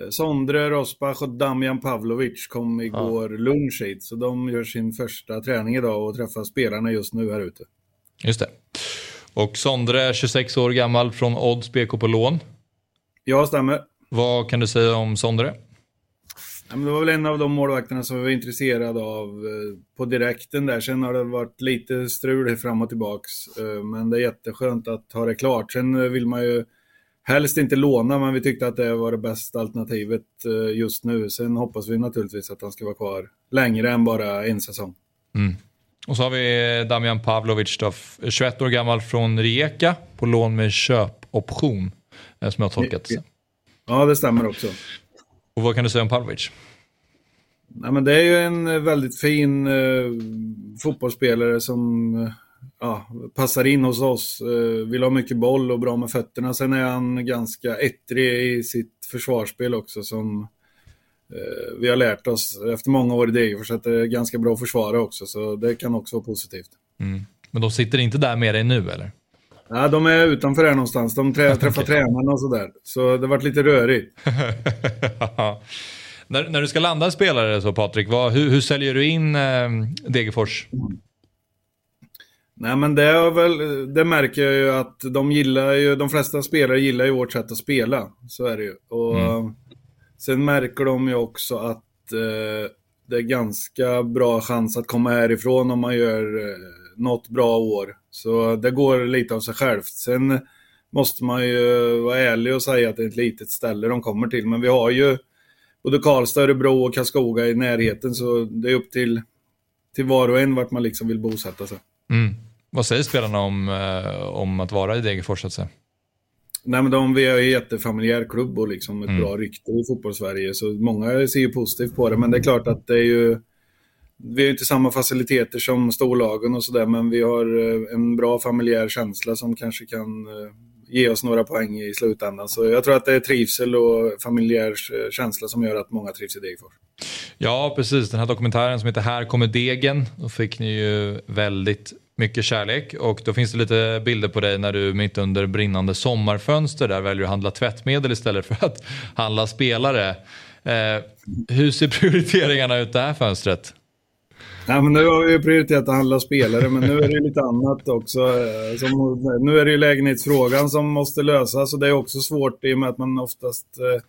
Eh, Sondre Rosbach och Damjan Pavlovic kom igår ja. lunch hit, så de gör sin första träning idag och träffar spelarna just nu här ute. Just det. Och Sondre, 26 år gammal, från Odds BK på lån. Ja, stämmer. Vad kan du säga om Sondre? Ja, men det var väl en av de målvakterna som vi var intresserade av eh, på direkten där. Sen har det varit lite strul fram och tillbaks. Eh, men det är jätteskönt att ha det klart. Sen eh, vill man ju helst inte låna, men vi tyckte att det var det bästa alternativet just nu. Sen hoppas vi naturligtvis att han ska vara kvar längre än bara en säsong. Mm. Och så har vi Damian Pavlovic, då, 21 år gammal från Rijeka på lån med köpoption. Eh, Som jag har tolkat det. Ja, det stämmer också. Och vad kan du säga om Pavlovic? Nej, men det är ju en eh, väldigt fin eh, fotbollsspelare som eh, ja, passar in hos oss. Eh, vill ha mycket boll och bra med fötterna. Sen är han ganska ettrig i sitt försvarsspel också som eh, vi har lärt oss efter många år i Degerfors att det är ganska bra att försvara också. Så det kan också vara positivt. Mm. Men de sitter inte där med dig nu eller? Ja, de är utanför här någonstans. De trä <laughs> träffar tränarna och sådär. Så det varit lite rörigt. <laughs> när, när du ska landa spelare så Patrik, vad, hur, hur säljer du in eh, Degerfors? Nej men det, är väl, det märker jag ju att de gillar ju, de flesta spelare gillar ju vårt sätt att spela. Så är det ju. Och Mm. sen märker de ju också att eh, det är ganska bra chans att komma härifrån om man gör eh, något bra år. Så det går lite av sig självt. Sen måste man ju vara ärlig och säga att det är ett litet ställe de kommer till. Men vi har ju både Karlstad, Örebro och Karlskoga i närheten så det är upp till, till var och en vart man liksom vill bosätta sig. Mm. Vad säger spelarna om, eh, om att vara i Degerfors? Nej men de, vi är en jättefamiljär klubb och liksom ett Mm. bra rykte i fotbollssverige. Så många ser ju positivt på det. Men det är klart att det är ju... Vi har ju inte samma faciliteter som storlagen och sådär. Men vi har eh, en bra familjär känsla som kanske kan eh, ge oss några poäng i slutändan. Så jag tror att det är trivsel och familjär eh, känsla som gör att många trivs i Degerfors. Ja, precis. Den här dokumentären som heter Här kommer degen. Då fick ni ju väldigt mycket kärlek och då finns det lite bilder på dig när du mitt under brinnande sommarfönster där väljer att handla tvättmedel istället för att handla spelare. Eh, hur ser prioriteringarna ut det här fönstret? Nej, men nu har vi prioriterat att handla spelare, men nu är det lite annat också. eh, Som, nu är det ju lägenhetsfrågan som måste lösas och det är också svårt i och med att man oftast eh,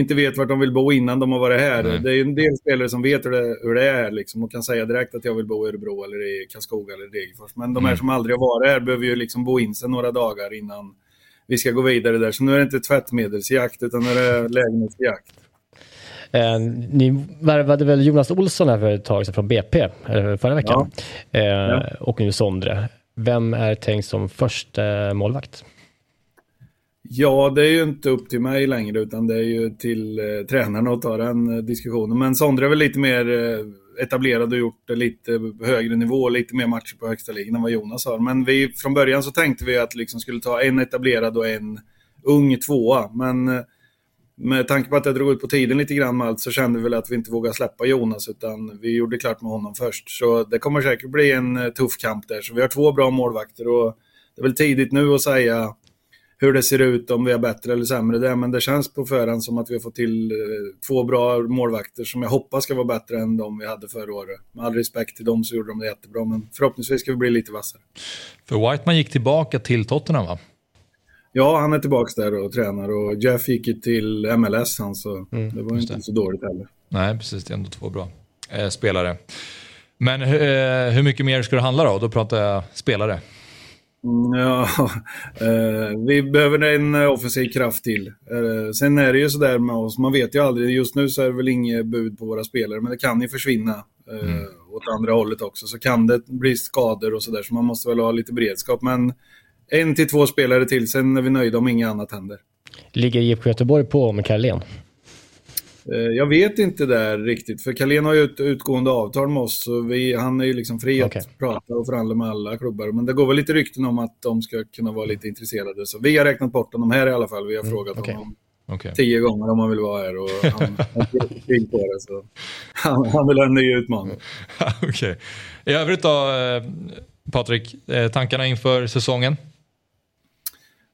inte vet vart de vill bo innan de har varit här. Nej. Det är en del spelare som vet hur det, hur det är liksom, och kan säga direkt att jag vill bo i Örebro eller i Karlskoga eller Degerfors. Men de här Mm. som aldrig har varit här behöver ju liksom bo in sig några dagar innan vi ska gå vidare där. Så nu är det inte tvättmedelsjakt utan nu är det lägenhetsjakt. Eh, ni värvade väl Jonas Olsson här för ett tag sedan från BP, förra veckan. Eh, Och nu Sondre. Vem är tänkt som första målvakt? Ja, det är ju inte upp till mig längre utan det är ju till eh, tränarna att ta den eh, diskussionen. Men Sondre är väl lite mer eh, etablerad och gjort det lite högre nivå, lite mer matcher på högsta ligan än vad Jonas har. Men vi, från början så tänkte vi att liksom skulle ta en etablerad och en ung tvåa. Men eh, med tanke på att det drog ut på tiden lite grann med allt så kände vi väl att vi inte vågade släppa Jonas utan vi gjorde klart med honom först. Så det kommer säkert bli en eh, tuff kamp där. Så vi har två bra målvakter och det är väl tidigt nu att säga hur det ser ut, om vi är bättre eller sämre där. Men det känns på förhand som att vi har fått till eh, två bra målvakter som jag hoppas ska vara bättre än de vi hade förra året. Med all respekt till dem så gjorde de det jättebra, men förhoppningsvis ska vi bli lite vassare. För Whiteman gick tillbaka till Tottenham va? Ja, han är tillbaka där och tränar och Jeff gick ju till MLS han, så det var inte så dåligt heller. Nej, precis. Det är ändå två bra eh, spelare. Men eh, hur mycket mer ska det handla då? Då pratar jag spelare. Mm, Ja, <laughs> eh, vi behöver en eh, offensiv kraft till. Eh, sen är det ju sådär med oss, man vet ju aldrig. Just nu så är det väl inget bud på våra spelare, men det kan ju försvinna eh, åt andra hållet också. Så kan det bli skador och sådär, så man måste väl ha lite beredskap. Men en till två spelare till, sen är vi nöjda om inget annat händer. Ligger IFK Göteborg på med Carlén? Eh, Jag vet inte där riktigt, för Carlén har ju ett utgående avtal med oss. Så vi, han är ju liksom fri Okej. att prata och förhandla med alla klubbar. Men det går väl lite rykten om att de ska kunna vara lite intresserade. Så vi har räknat bort honom här i alla fall. Vi har frågat okej. honom Okej. tio gånger om han vill vara här och han han på det. Så han, han vill ha en ny utmaning. <laughs> Okej. I övrigt då, eh, Patrik, eh, tankarna inför säsongen?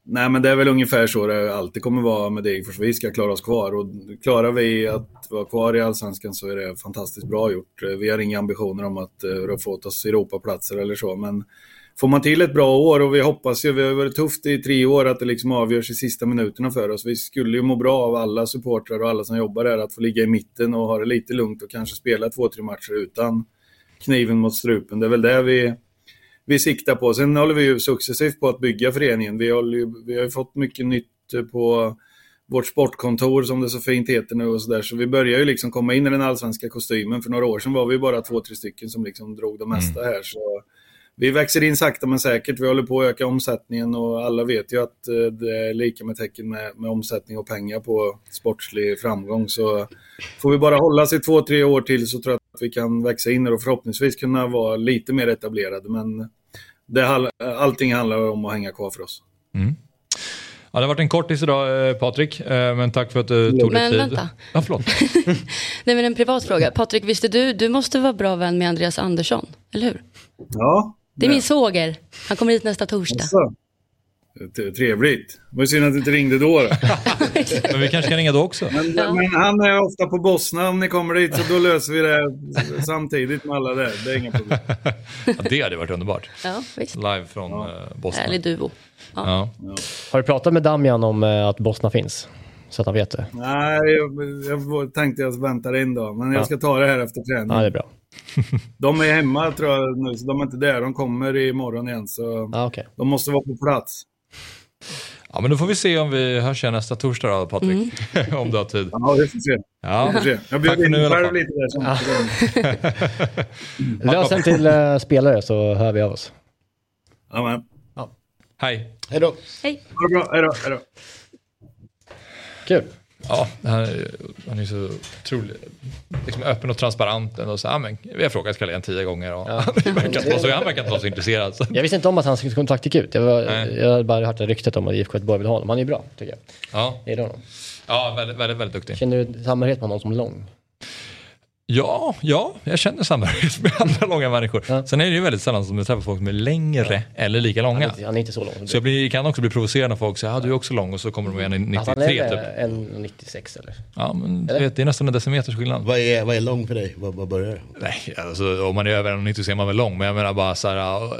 Nej, men det är väl ungefär så det alltid kommer vara med Degerfors. Vi ska klara oss kvar och klarar vi att vara kvar i Allsvenskan så är det fantastiskt bra gjort. Vi har inga ambitioner om att uh, få åt oss Europaplatser eller så, men får man till ett bra år och vi hoppas ju, vi har varit tufft i tre år, att det liksom avgörs i sista minuterna för oss. Vi skulle ju må bra av alla supportrar och alla som jobbar där att få ligga i mitten och ha det lite lugnt och kanske spela två, tre matcher utan kniven mot strupen. Det är väl det vi vi siktar på. Sen håller vi ju successivt på att bygga föreningen. Vi, håller vi har ju fått mycket nytt på vårt sportkontor som det så fint heter nu och sådär. Så vi börjar ju liksom komma in i den allsvenska kostymen. För några år sedan var vi bara två, tre stycken som liksom drog det mesta här. Så vi växer in sakta men säkert. Vi håller på att öka omsättningen och alla vet ju att eh, det är lika med tecken med, med omsättning och pengar på sportslig framgång. Så får vi bara hålla sig två, tre år till så tror jag att vi kan växa in och förhoppningsvis kunna vara lite mer etablerade. Men det, allting handlar om att hänga kvar för oss. Ja, det har varit en kortis idag eh, Patrik, eh, men tack för att du tog dig Men tid. vänta. Ja, förlåt. <laughs> Nej men en privat fråga. Patrik, visste du, du måste vara bra vän med Andreas Andersson, eller hur? Ja. Det är min svåger. Han kommer hit nästa torsdag. Så. Trevligt. Det var synd att du inte ringde då. då. <laughs> men vi kanske kan ringa då också. Men, men han är ofta på Bosna om ni kommer dit, så då löser vi det samtidigt med alla där. Det är inga problem. Ja, det hade varit underbart. Ja, visst. Live från ja. Boston. Härlig duo. Ja. Har du pratat med Damian om eh, att Bosna finns? Så att han vet det. Nej, jag, jag tänkte jag väntar in då, men jag ska ta det här efter träning. Ja, det är bra. <laughs> De är hemma tror jag nu, så de är inte där. De kommer imorgon igen, så Ah, okay. de måste vara på plats. Ja, men då får vi se om vi hörs igen nästa torsdag då, Patrik. <laughs> om du har tid. Ja, vi får se. Ja. Vi får se. Jag för in själv lite där. Som <laughs> Lös en till eh, spelare så hör vi av oss. Amen. Hej. Hej då. Hej. Ha det bra. Hej då. Hej då. Kul. Ja, han är, han är så otroligt liksom öppen och transparent. Och så, ja, men, vi har frågat Kalle tio gånger och han, verkar inte vara så, han verkar inte vara så intresserad. Så. Jag visste inte om att hans kontrakt gick ut. Jag, var, Nej. jag hade bara hört ryktet om att IFK Göteborg vill ha honom. Han är ju bra, tycker jag. Ja, Jag gillar honom. ja väldigt, väldigt, väldigt duktig. Känner du samhörighet med honom som lång? Ja, ja, jag känner samhörighet <laughs> med andra långa människor. Sen är det ju väldigt sällan som jag träffar folk som är längre eller lika långa. Han är, han är inte så lång. Så jag blir, kan också bli provocerad när folk säger att ah, du är också lång och så kommer de med en Alltså, han 93 är typ. en 96 eller? Ja, men Eller? vet, det är nästan en decimeters skillnad. Vad är, vad är lång för dig? Vad, vad börjar det? Nej, alltså, om man är över 1,90 så är man väl lång. Men jag menar bara så här,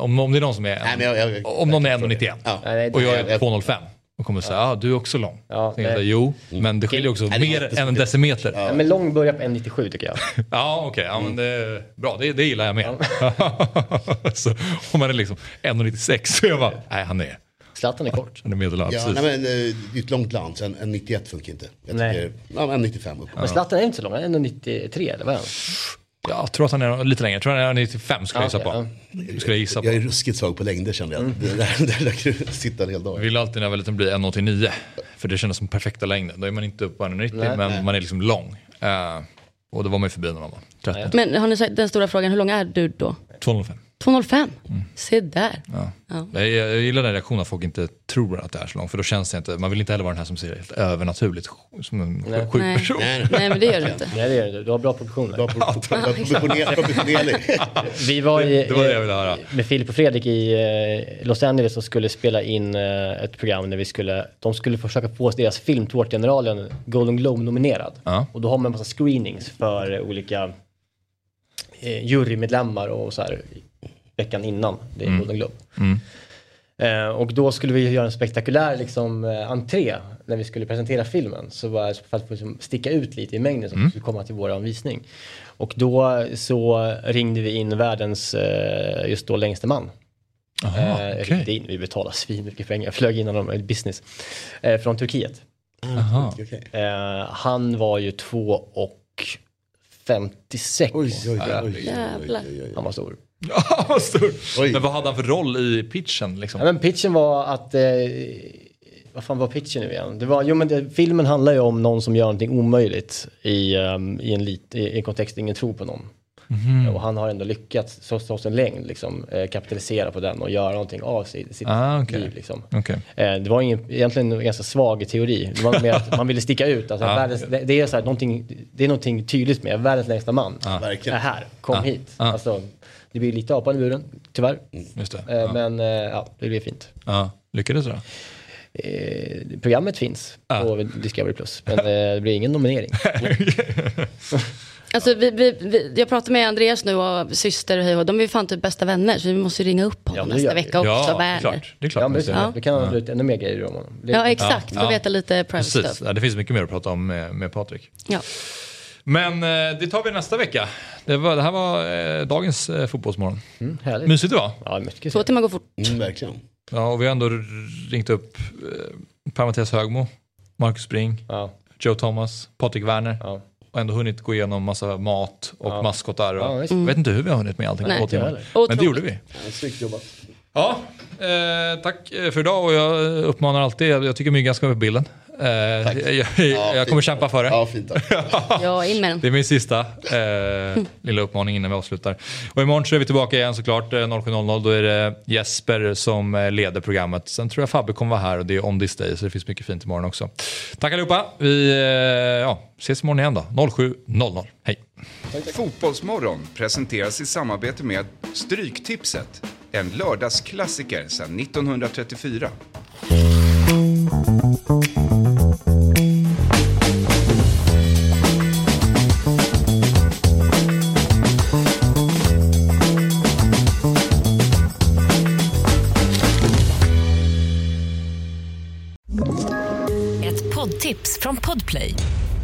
om, om det är någon som är, Nej, men jag- jag- om någon är 1,91 Ja. Och jag är 2,05 och kommer säga ah, du är också lång. Ja, Tänker jag, nej. jo, men det skiljer också Nej, är mer jättesvårt. än en decimeter. Ja. Ja, Men lång börjar på 1,97 tycker jag. <laughs> okej, ja, men det bra. Det, det gillar jag med. <laughs> så, om man är liksom 1,96 så är jag bara, nej han är, Zlatan är kort. han är medellång. Ja, precis. nej, men, eh, det är ett långt land, så en, en 91 funkar inte. Jag Nej. tycker, ja, en 95 upp. Men Zlatan är inte så lång, han är 1,93 eller vad är han? Jag tror att han är lite längre, jag tror han är 95 skulle jag Ja, gissa på. Skulle jag gissa på. Jag är ruskigt svag på längder kände jag. Det, där, där, där kan du sitta en hel dag. Jag ville alltid när jag var liten bli 1,89. För det kändes som perfekta längden. Då är man inte upp på 1,90 Nej. men man är liksom lång. Eh, och då var man ju förbi när man var 13. Men har ni sagt den stora frågan, hur lång är du då? 205. 205? Se där. Ja. Ja. Jag, jag gillar den reaktionen att folk inte tror att det är så långt. För då känns det inte, man vill inte heller vara den här som ser helt övernaturligt som en Nej. sjuk Nej. person. Nej men det gör du inte. Nej det gör du, du har bra proportioner. Bra pro- pro- pro- proportioner-. Vi var i, Det var det jag ville höra. med Filip och Fredrik i eh, Los Angeles och skulle spela in eh, ett program där vi skulle, de skulle försöka få deras film, Tårtgeneralen, Golden Globe nominerad. Ja. Och då har man en massa screenings för olika eh, jurymedlemmar och så här veckan innan det är Golden Globe. Mm. Eh, och då skulle vi göra en spektakulär liksom, eh, entré när vi skulle presentera filmen. Så var, för att liksom, sticka ut lite i mängden som skulle komma till vår visning. Och då så ringde vi in världens, eh, just då, längste man. Aha, Eh, ringde in, vi betalade svinmycket pengar, jag flög innan de business. Eh, från Turkiet. Aha. Okej. Eh, han var ju 2 och 56. Oj, oj, oj, oj, oj, Jävlar. oj, oj, oj. Han var stor. <laughs> Ja, vad stor. Oj. Men vad hade han för roll i pitchen? Liksom? Ja, men pitchen var att, eh, vad fan var pitchen nu igen? Det var, jo men det, filmen handlar ju om någon som gör någonting omöjligt i, ehm, i, en, lit, i en kontext där ingen tror på någon. Mhm. Och han har ändå lyckats, så- trots en längd, liksom, eh, kapitalisera på den och göra någonting av sitt, sitt Ah, okej. liv. Liksom. Okej. Eh, det var ingen, egentligen en ganska svag teori. Det var mer att man ville sticka ut. Alltså, Ja. världens, det, det, är så här, någonting, det är någonting tydligt med världens längsta man. Verkligen. Är här, kom Ja. hit. Ja. Alltså, det blir lite apan i buren, tyvärr. Just det. Eh, Ja. Men eh, ja, det blir fint. Ja. Lyckades du då? Eh, programmet finns Ja. på Discovery Plus, men eh, det blir ingen nominering. <laughs> Alltså, vi, vi, vi, jag pratar med Andreas nu och syster och hej De är ju fan typ bästa vänner så vi måste ju ringa upp honom Ja, nästa vi. vecka också. ja, det är klart. Det är klart. Ja, men, ja. Du kan ha ut ännu mer grejer om honom. Det- Ja exakt, Ja, få ja. veta lite private Precis, stuff. ja, det finns mycket mer att prata om med, med Patrik. Ja. Men eh, det tar vi nästa vecka. Det, var, det här var eh, dagens eh, fotbollsmorgon. Mm, härligt. Mysigt det var. Ja, mycket Två timmar går fort. Mm, verkligen. Ja, och vi har ändå ringt upp eh, Per-Mattias Högmo. Marcus Bring, Joe Thomas, Patrik Werner. Och ändå hunnit gå igenom massa mat och Ja. maskotar. Och, Ja, visst. Jag vet inte hur vi har hunnit med allting på två timmar. Men det gjorde vi. Snyggt jobbat. Ja, eh, tack för idag och jag uppmanar alltid, jag tycker Myggan ska vara på bilden. Eh, jag, jag, jag kommer kämpa för det. Ja, fint. <laughs> Ja, in med den. Det är min sista eh, lilla uppmaning innan vi avslutar. Och imorgon så är vi tillbaka igen såklart eh, 07.00. Då är det Jesper som eh, leder programmet. Sen tror jag Fabbe kommer vara här och det är on this day så det finns mycket fint imorgon också. Tack allihopa. Vi eh, ja, ses imorgon igen då. 07.00. Hej. Fotbollsmorgon presenteras i samarbete med Stryktipset. En lördagsklassiker sedan 1934. Ett poddtips från Podplay.